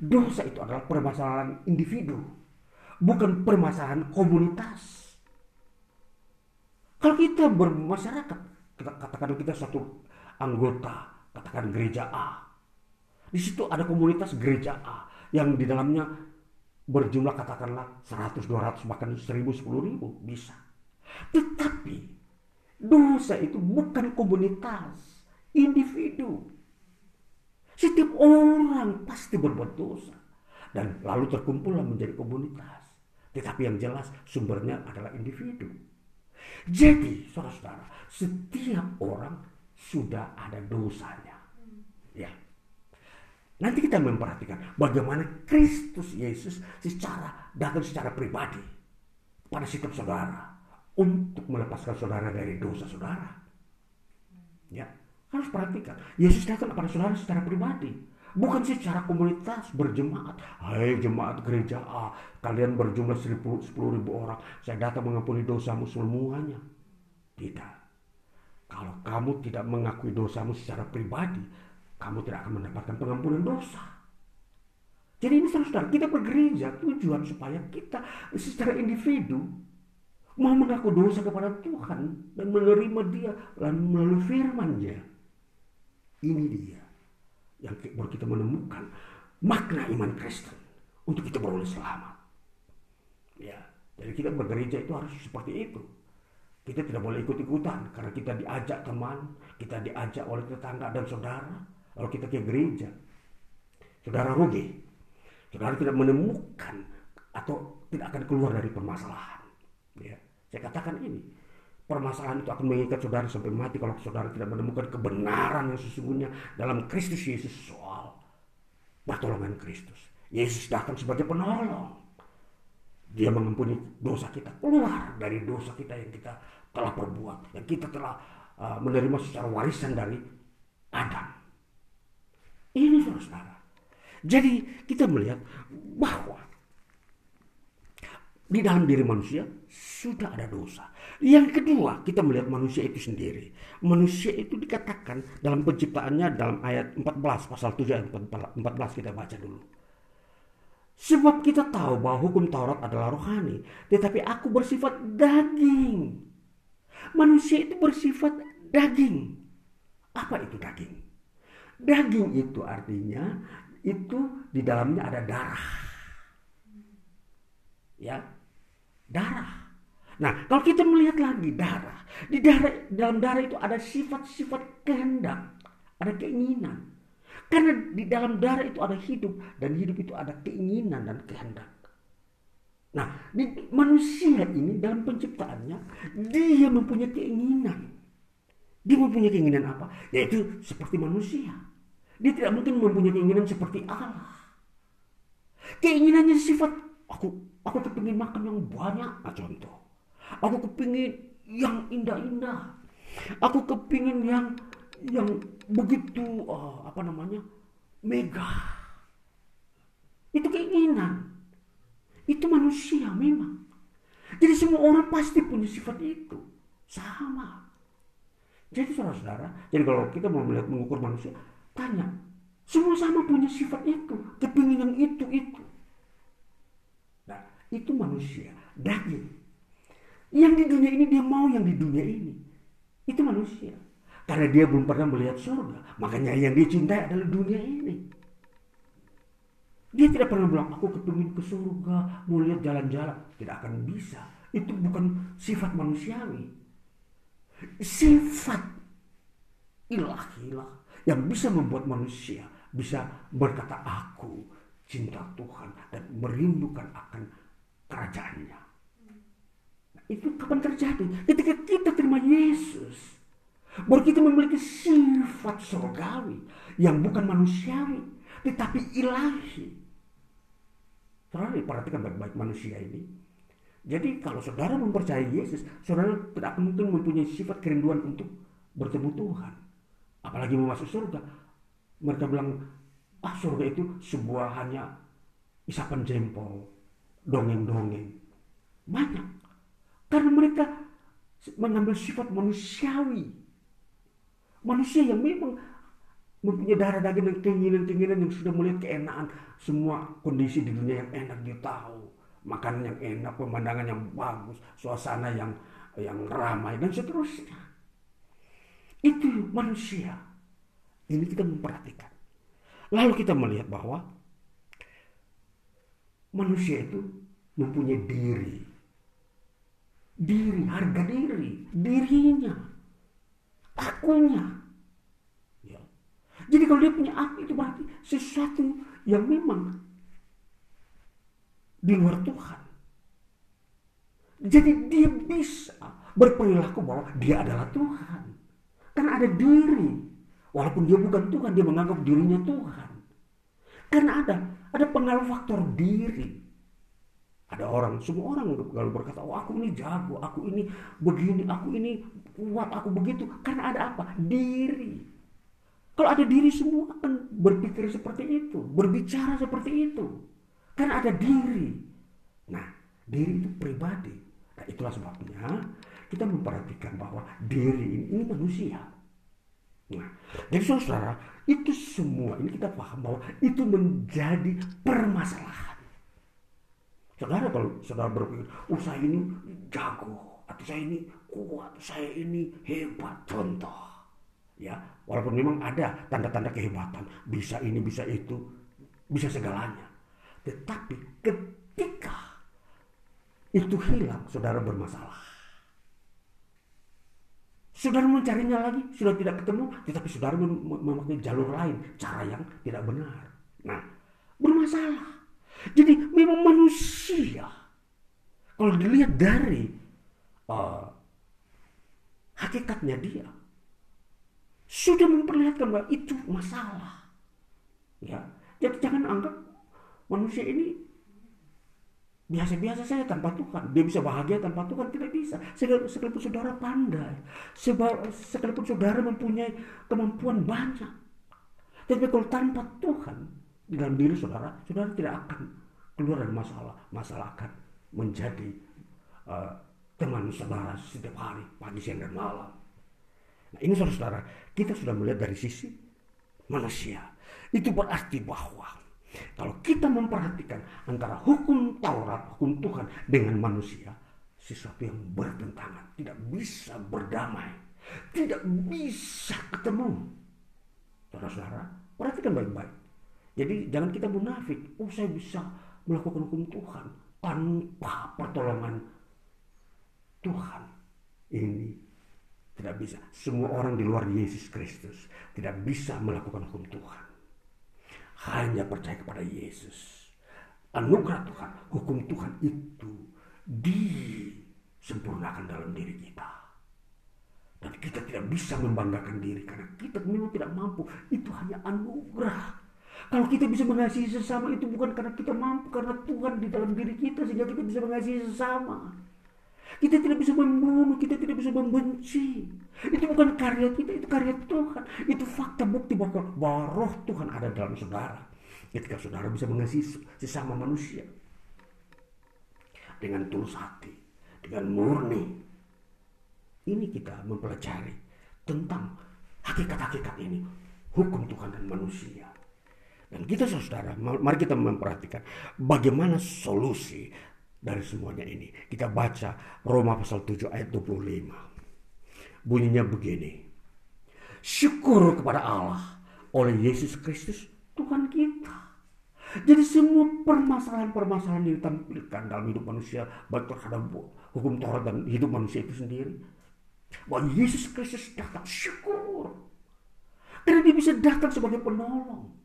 Dosa itu adalah permasalahan individu. Bukan permasalahan komunitas. Kalau kita bermasyarakat, kita katakan kita satu anggota, katakan gereja A. Di situ ada komunitas gereja A yang di dalamnya berjumlah katakanlah 100, 200, bahkan 1000, 10 ribu bisa. Tetapi dosa itu bukan komunitas, individu. Setiap orang pasti berbuat dosa. Dan lalu terkumpullah menjadi komunitas. Tetapi yang jelas sumbernya adalah individu. Jadi saudara-saudara, setiap orang sudah ada dosanya. Ya. Nanti kita memperhatikan bagaimana Kristus Yesus secara datang secara pribadi pada setiap saudara untuk melepaskan saudara dari dosa saudara. Ya, harus perhatikan. Yesus datang kepada saudara secara pribadi, bukan secara komunitas berjemaat. Hai jemaat gereja A, kalian berjumlah seribu, sepuluh ribu orang. Saya datang mengampuni dosamu semuanya. Tidak. Kalau kamu tidak mengakui dosamu secara pribadi, kamu tidak akan mendapatkan pengampunan dosa. Jadi ini saudara, kita bergereja tujuan supaya kita secara individu mau mengaku dosa kepada Tuhan dan menerima dia melalui firman-Nya. Ini dia yang baru kita menemukan makna iman Kristen untuk kita beroleh selamat. Ya, jadi kita bergereja itu harus seperti itu. Kita tidak boleh ikut-ikutan karena kita diajak teman, kita diajak oleh tetangga dan saudara kalau kita ke gereja, saudara rugi. Saudara tidak menemukan atau tidak akan keluar dari permasalahan. Ya. Saya katakan ini, permasalahan itu akan mengikat saudara sampai mati kalau saudara tidak menemukan kebenaran yang sesungguhnya dalam Kristus Yesus soal pertolongan Kristus. Yesus datang sebagai penolong. Dia mengampuni dosa kita, keluar dari dosa kita yang kita telah perbuat, yang kita telah uh, menerima secara warisan dari Adam. Ini saudara. Jadi kita melihat bahwa di dalam diri manusia sudah ada dosa. Yang kedua, kita melihat manusia itu sendiri. Manusia itu dikatakan dalam penciptaannya dalam ayat 14, pasal 7 ayat 14 kita baca dulu. Sebab kita tahu bahwa hukum Taurat adalah rohani, tetapi aku bersifat daging. Manusia itu bersifat daging. Apa itu daging? Daging itu artinya itu di dalamnya ada darah. Ya, darah. Nah, kalau kita melihat lagi darah, di darah dalam darah itu ada sifat-sifat kehendak, ada keinginan. Karena di dalam darah itu ada hidup dan hidup itu ada keinginan dan kehendak. Nah, di manusia ini dalam penciptaannya dia mempunyai keinginan. Dia mempunyai keinginan apa? Yaitu seperti manusia. Dia tidak mungkin mempunyai keinginan seperti Allah. Keinginannya sifat aku aku kepingin makan yang banyak, nah, contoh. Aku kepingin yang indah-indah. Aku kepingin yang yang begitu uh, apa namanya mega. Itu keinginan. Itu manusia memang. Jadi semua orang pasti punya sifat itu. Sama. Jadi saudara-saudara, jadi kalau kita mau melihat mengukur manusia, Tanya, semua sama punya sifat itu, kepingin yang itu itu. Nah, itu manusia, daging. Yang di dunia ini dia mau yang di dunia ini. Itu manusia. Karena dia belum pernah melihat surga. Makanya yang dia cintai adalah dunia ini. Dia tidak pernah bilang, aku kepingin ke surga, mau lihat jalan-jalan. Tidak akan bisa. Itu bukan sifat manusiawi. Sifat ilahi lah yang bisa membuat manusia bisa berkata aku cinta Tuhan dan merindukan akan kerajaannya. Itu kapan terjadi? Ketika kita terima Yesus. Baru kita memiliki sifat surgawi yang bukan manusiawi, tetapi ilahi. Saudara perhatikan baik-baik manusia ini. Jadi kalau saudara mempercayai Yesus, saudara tidak mungkin mempunyai sifat kerinduan untuk bertemu Tuhan. Apalagi mau masuk surga. Mereka bilang, ah surga itu sebuah hanya isapan jempol, dongeng-dongeng. Banyak. Karena mereka mengambil sifat manusiawi. Manusia yang memang mempunyai darah daging dan keinginan-keinginan yang sudah melihat keenaan. Semua kondisi di dunia yang enak dia tahu. Makanan yang enak pemandangan yang bagus suasana yang yang ramai dan seterusnya. Itu manusia. Ini kita memperhatikan. Lalu kita melihat bahwa manusia itu mempunyai diri diri harga diri dirinya akunya jadi kalau dia punya aku itu berarti sesuatu yang memang di luar Tuhan. Jadi dia bisa berperilaku bahwa dia adalah Tuhan. Karena ada diri. Walaupun dia bukan Tuhan, dia menganggap dirinya Tuhan. Karena ada ada pengaruh faktor diri. Ada orang, semua orang kalau berkata, oh aku ini jago, aku ini begini, aku ini kuat, aku begitu. Karena ada apa? Diri. Kalau ada diri semua akan berpikir seperti itu, berbicara seperti itu. Karena ada diri. Nah, diri itu pribadi. Nah, itulah sebabnya kita memperhatikan bahwa diri ini, ini manusia. Nah, jadi saudara, itu semua ini kita paham bahwa itu menjadi permasalahan. Saudara kalau saudara berpikir, oh saya ini jago, atau saya ini kuat, saya ini hebat, contoh ya. Walaupun memang ada tanda-tanda kehebatan bisa ini bisa itu bisa segalanya. Tetapi ketika itu hilang saudara bermasalah. Saudara mencarinya lagi sudah tidak ketemu tetapi saudara mem memakai jalur lain cara yang tidak benar. Nah bermasalah jadi memang manusia kalau dilihat dari uh, hakikatnya dia sudah memperlihatkan bahwa itu masalah. Ya, jadi jangan anggap manusia ini biasa-biasa saja tanpa Tuhan. Dia bisa bahagia tanpa Tuhan tidak bisa. Sekalipun saudara pandai, sekalipun saudara mempunyai kemampuan banyak, tapi kalau tanpa Tuhan di dalam diri saudara, saudara tidak akan keluar dari masalah. Masalah akan menjadi uh, teman saudara setiap hari, pagi, siang, dan malam. Nah ini saudara-saudara, kita sudah melihat dari sisi manusia. Itu berarti bahwa kalau kita memperhatikan antara hukum Taurat, hukum Tuhan dengan manusia, sesuatu yang bertentangan, tidak bisa berdamai, tidak bisa ketemu. Saudara-saudara, perhatikan baik-baik. Jadi jangan kita munafik, oh saya bisa melakukan hukum Tuhan tanpa pertolongan Tuhan. Ini tidak bisa. Semua orang di luar Yesus Kristus tidak bisa melakukan hukum Tuhan. Hanya percaya kepada Yesus. Anugerah Tuhan, hukum Tuhan itu disempurnakan dalam diri kita. Dan kita tidak bisa membanggakan diri karena kita memang tidak mampu. Itu hanya anugerah. Kalau kita bisa mengasihi sesama itu bukan karena kita mampu, karena Tuhan di dalam diri kita sehingga kita bisa mengasihi sesama. Kita tidak bisa membunuh, kita tidak bisa membenci. Itu bukan karya kita, itu karya Tuhan. Itu fakta bukti bahwa, roh Tuhan ada dalam saudara. Ketika saudara bisa mengasihi sesama manusia. Dengan tulus hati, dengan murni. Ini kita mempelajari tentang hakikat-hakikat ini. Hukum Tuhan dan manusia. Dan kita saudara, mari kita memperhatikan bagaimana solusi dari semuanya ini. Kita baca Roma pasal 7 ayat 25. Bunyinya begini. Syukur kepada Allah oleh Yesus Kristus Tuhan kita. Jadi semua permasalahan-permasalahan yang ditampilkan dalam hidup manusia baik terhadap hukum Taurat dan hidup manusia itu sendiri. Bahwa Yesus Kristus datang syukur. Karena dia bisa datang sebagai penolong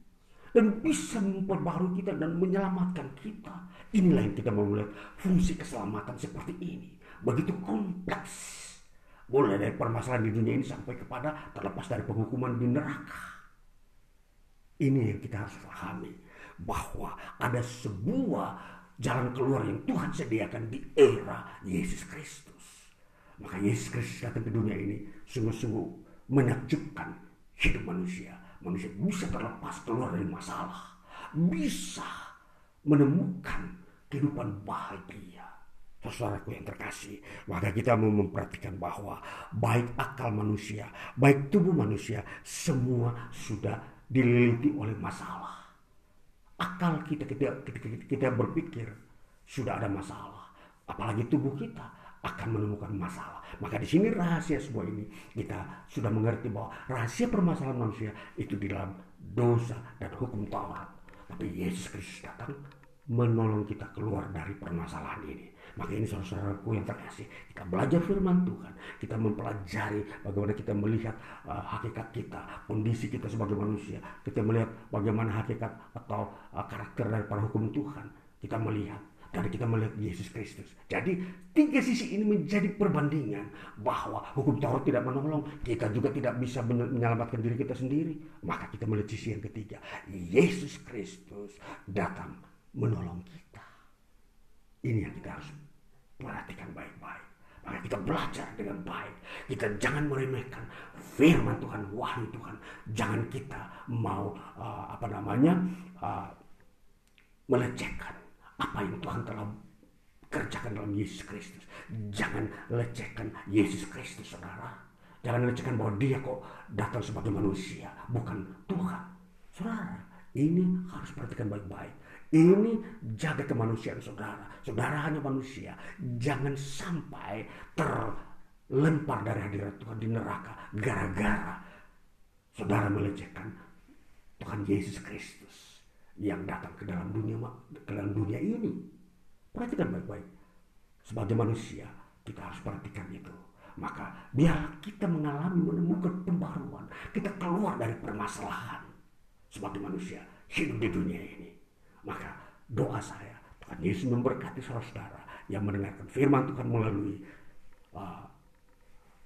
dan bisa memperbarui kita dan menyelamatkan kita. Inilah yang kita mau melihat fungsi keselamatan seperti ini. Begitu kompleks. Mulai dari permasalahan di dunia ini sampai kepada terlepas dari penghukuman di neraka. Ini yang kita harus pahami. Bahwa ada sebuah jalan keluar yang Tuhan sediakan di era Yesus Kristus. Maka Yesus Kristus datang ke dunia ini sungguh-sungguh menakjubkan hidup manusia manusia bisa terlepas keluar dari masalah, bisa menemukan kehidupan bahagia. Saudaraku yang terkasih, maka kita mau memperhatikan bahwa baik akal manusia, baik tubuh manusia, semua sudah dililiti oleh masalah. Akal kita kita, kita berpikir sudah ada masalah, apalagi tubuh kita akan menemukan masalah. Maka di sini rahasia semua ini kita sudah mengerti bahwa rahasia permasalahan manusia itu di dalam dosa dan hukum Taurat. Tapi Yesus Kristus datang menolong kita keluar dari permasalahan ini. Maka ini saudara-saudaraku yang terkasih, kita belajar firman Tuhan, kita mempelajari bagaimana kita melihat uh, hakikat kita, kondisi kita sebagai manusia, kita melihat bagaimana hakikat atau uh, karakter dari para hukum Tuhan, kita melihat karena kita melihat Yesus Kristus. Jadi tiga sisi ini menjadi perbandingan bahwa hukum Taurat tidak menolong, kita juga tidak bisa menyelamatkan diri kita sendiri. Maka kita melihat sisi yang ketiga, Yesus Kristus datang menolong kita. Ini yang kita harus perhatikan baik-baik. Maka kita belajar dengan baik. Kita jangan meremehkan firman Tuhan, wahyu Tuhan. Jangan kita mau uh, apa namanya uh, melecehkan apa yang Tuhan telah kerjakan dalam Yesus Kristus. Jangan lecehkan Yesus Kristus, saudara. Jangan lecehkan bahwa dia kok datang sebagai manusia, bukan Tuhan. Saudara, ini harus perhatikan baik-baik. Ini jaga kemanusiaan saudara. Saudara hanya manusia. Jangan sampai terlempar dari hadirat Tuhan di neraka. Gara-gara saudara melecehkan Tuhan Yesus Kristus yang datang ke dalam dunia ke dalam dunia ini. Perhatikan baik-baik. Sebagai manusia, kita harus perhatikan itu. Maka biar kita mengalami menemukan pembaruan, kita keluar dari permasalahan sebagai manusia hidup di dunia ini. Maka doa saya, Tuhan Yesus memberkati saudara-saudara yang mendengarkan firman Tuhan melalui uh,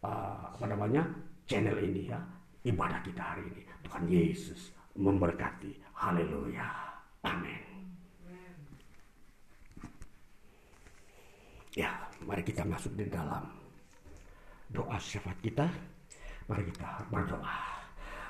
uh, apa namanya channel ini ya ibadah kita hari ini. Tuhan Yesus memberkati. Haleluya. Amin. Ya, mari kita masuk di dalam doa syafaat kita. Mari kita berdoa.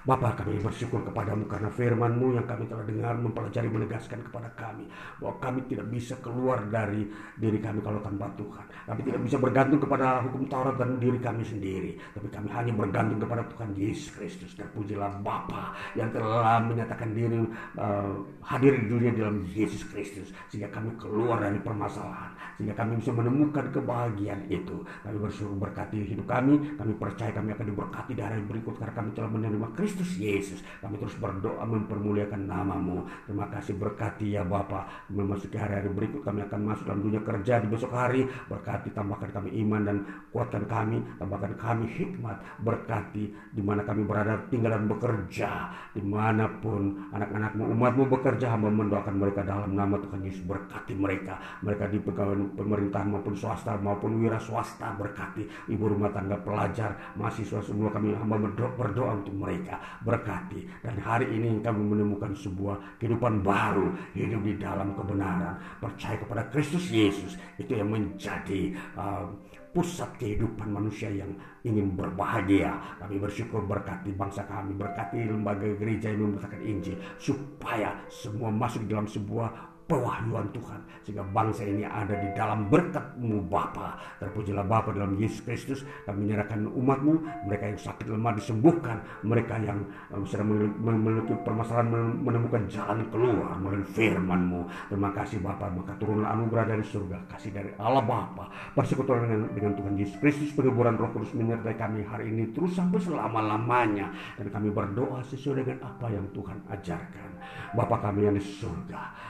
Bapa kami bersyukur kepadamu karena firmanmu yang kami telah dengar mempelajari menegaskan kepada kami bahwa kami tidak bisa keluar dari diri kami kalau tanpa Tuhan. Kami tidak bisa bergantung kepada hukum Taurat dan diri kami sendiri. Tapi kami hanya bergantung kepada Tuhan Yesus Kristus. Dan pujilah Bapa yang telah menyatakan diri uh, hadir di dunia dalam Yesus Kristus. Sehingga kami keluar dari permasalahan. Sehingga kami bisa menemukan kebahagiaan itu. Kami bersyukur berkati hidup kami. Kami percaya kami akan diberkati dari berikut karena kami telah menerima Kristus Kristus Yesus. Kami terus berdoa mempermuliakan namamu. Terima kasih berkati ya Bapa. Memasuki hari-hari berikut kami akan masuk dalam dunia kerja di besok hari. Berkati tambahkan kami iman dan kuatkan kami. Tambahkan kami hikmat. Berkati di mana kami berada tinggal dan bekerja. Di mana pun anak-anakmu umatmu bekerja. Hamba mendoakan mereka dalam nama Tuhan Yesus. Berkati mereka. Mereka di pegawai pemerintahan maupun swasta maupun wira swasta. Berkati ibu rumah tangga pelajar mahasiswa semua kami hamba berdoa untuk mereka berkati. Dan hari ini kami menemukan sebuah kehidupan baru, hidup di dalam kebenaran, percaya kepada Kristus Yesus. Itu yang menjadi uh, pusat kehidupan manusia yang ingin berbahagia. Kami bersyukur berkati bangsa kami, berkati lembaga gereja yang memberitakan Injil, supaya semua masuk dalam sebuah pewahyuan Tuhan sehingga bangsa ini ada di dalam berkatmu Bapa. Terpujilah Bapa dalam Yesus Kristus. Kami menyerahkan umatmu. Mereka yang sakit lemah disembuhkan. Mereka yang um, sedang memiliki permasalahan menemukan jalan keluar melalui firmanmu. Terima kasih Bapa. Maka turunlah anugerah dari surga kasih dari Allah Bapa. Persekutuan dengan, dengan Tuhan Yesus Kristus penghiburan roh kudus menyertai kami hari ini terus sampai selama-lamanya. Dan kami berdoa sesuai dengan apa yang Tuhan ajarkan. Bapa kami yang di surga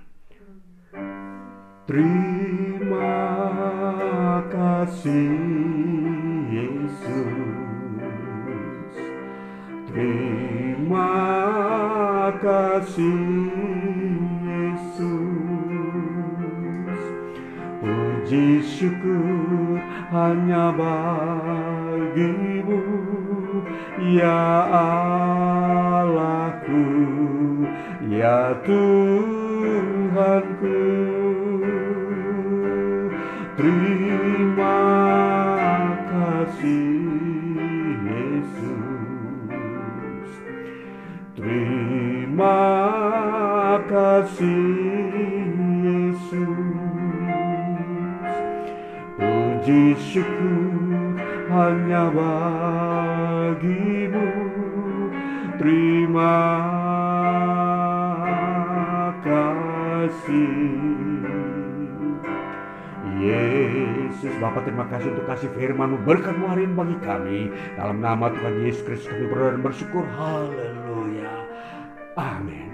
Terima kasih Yesus. Terima kasih Yesus. Puji syukur hanya bagimu Ya Allahku Ya Tuhanku Terima kasih Yesus. Terima kasih Yesus. Puji syukur hanya bagimu. Terima Yesus Bapak terima kasih untuk kasih firman berkatmu hari ini bagi kami. Dalam nama Tuhan Yesus Kristus kami berdoa dan bersyukur. Haleluya. Amin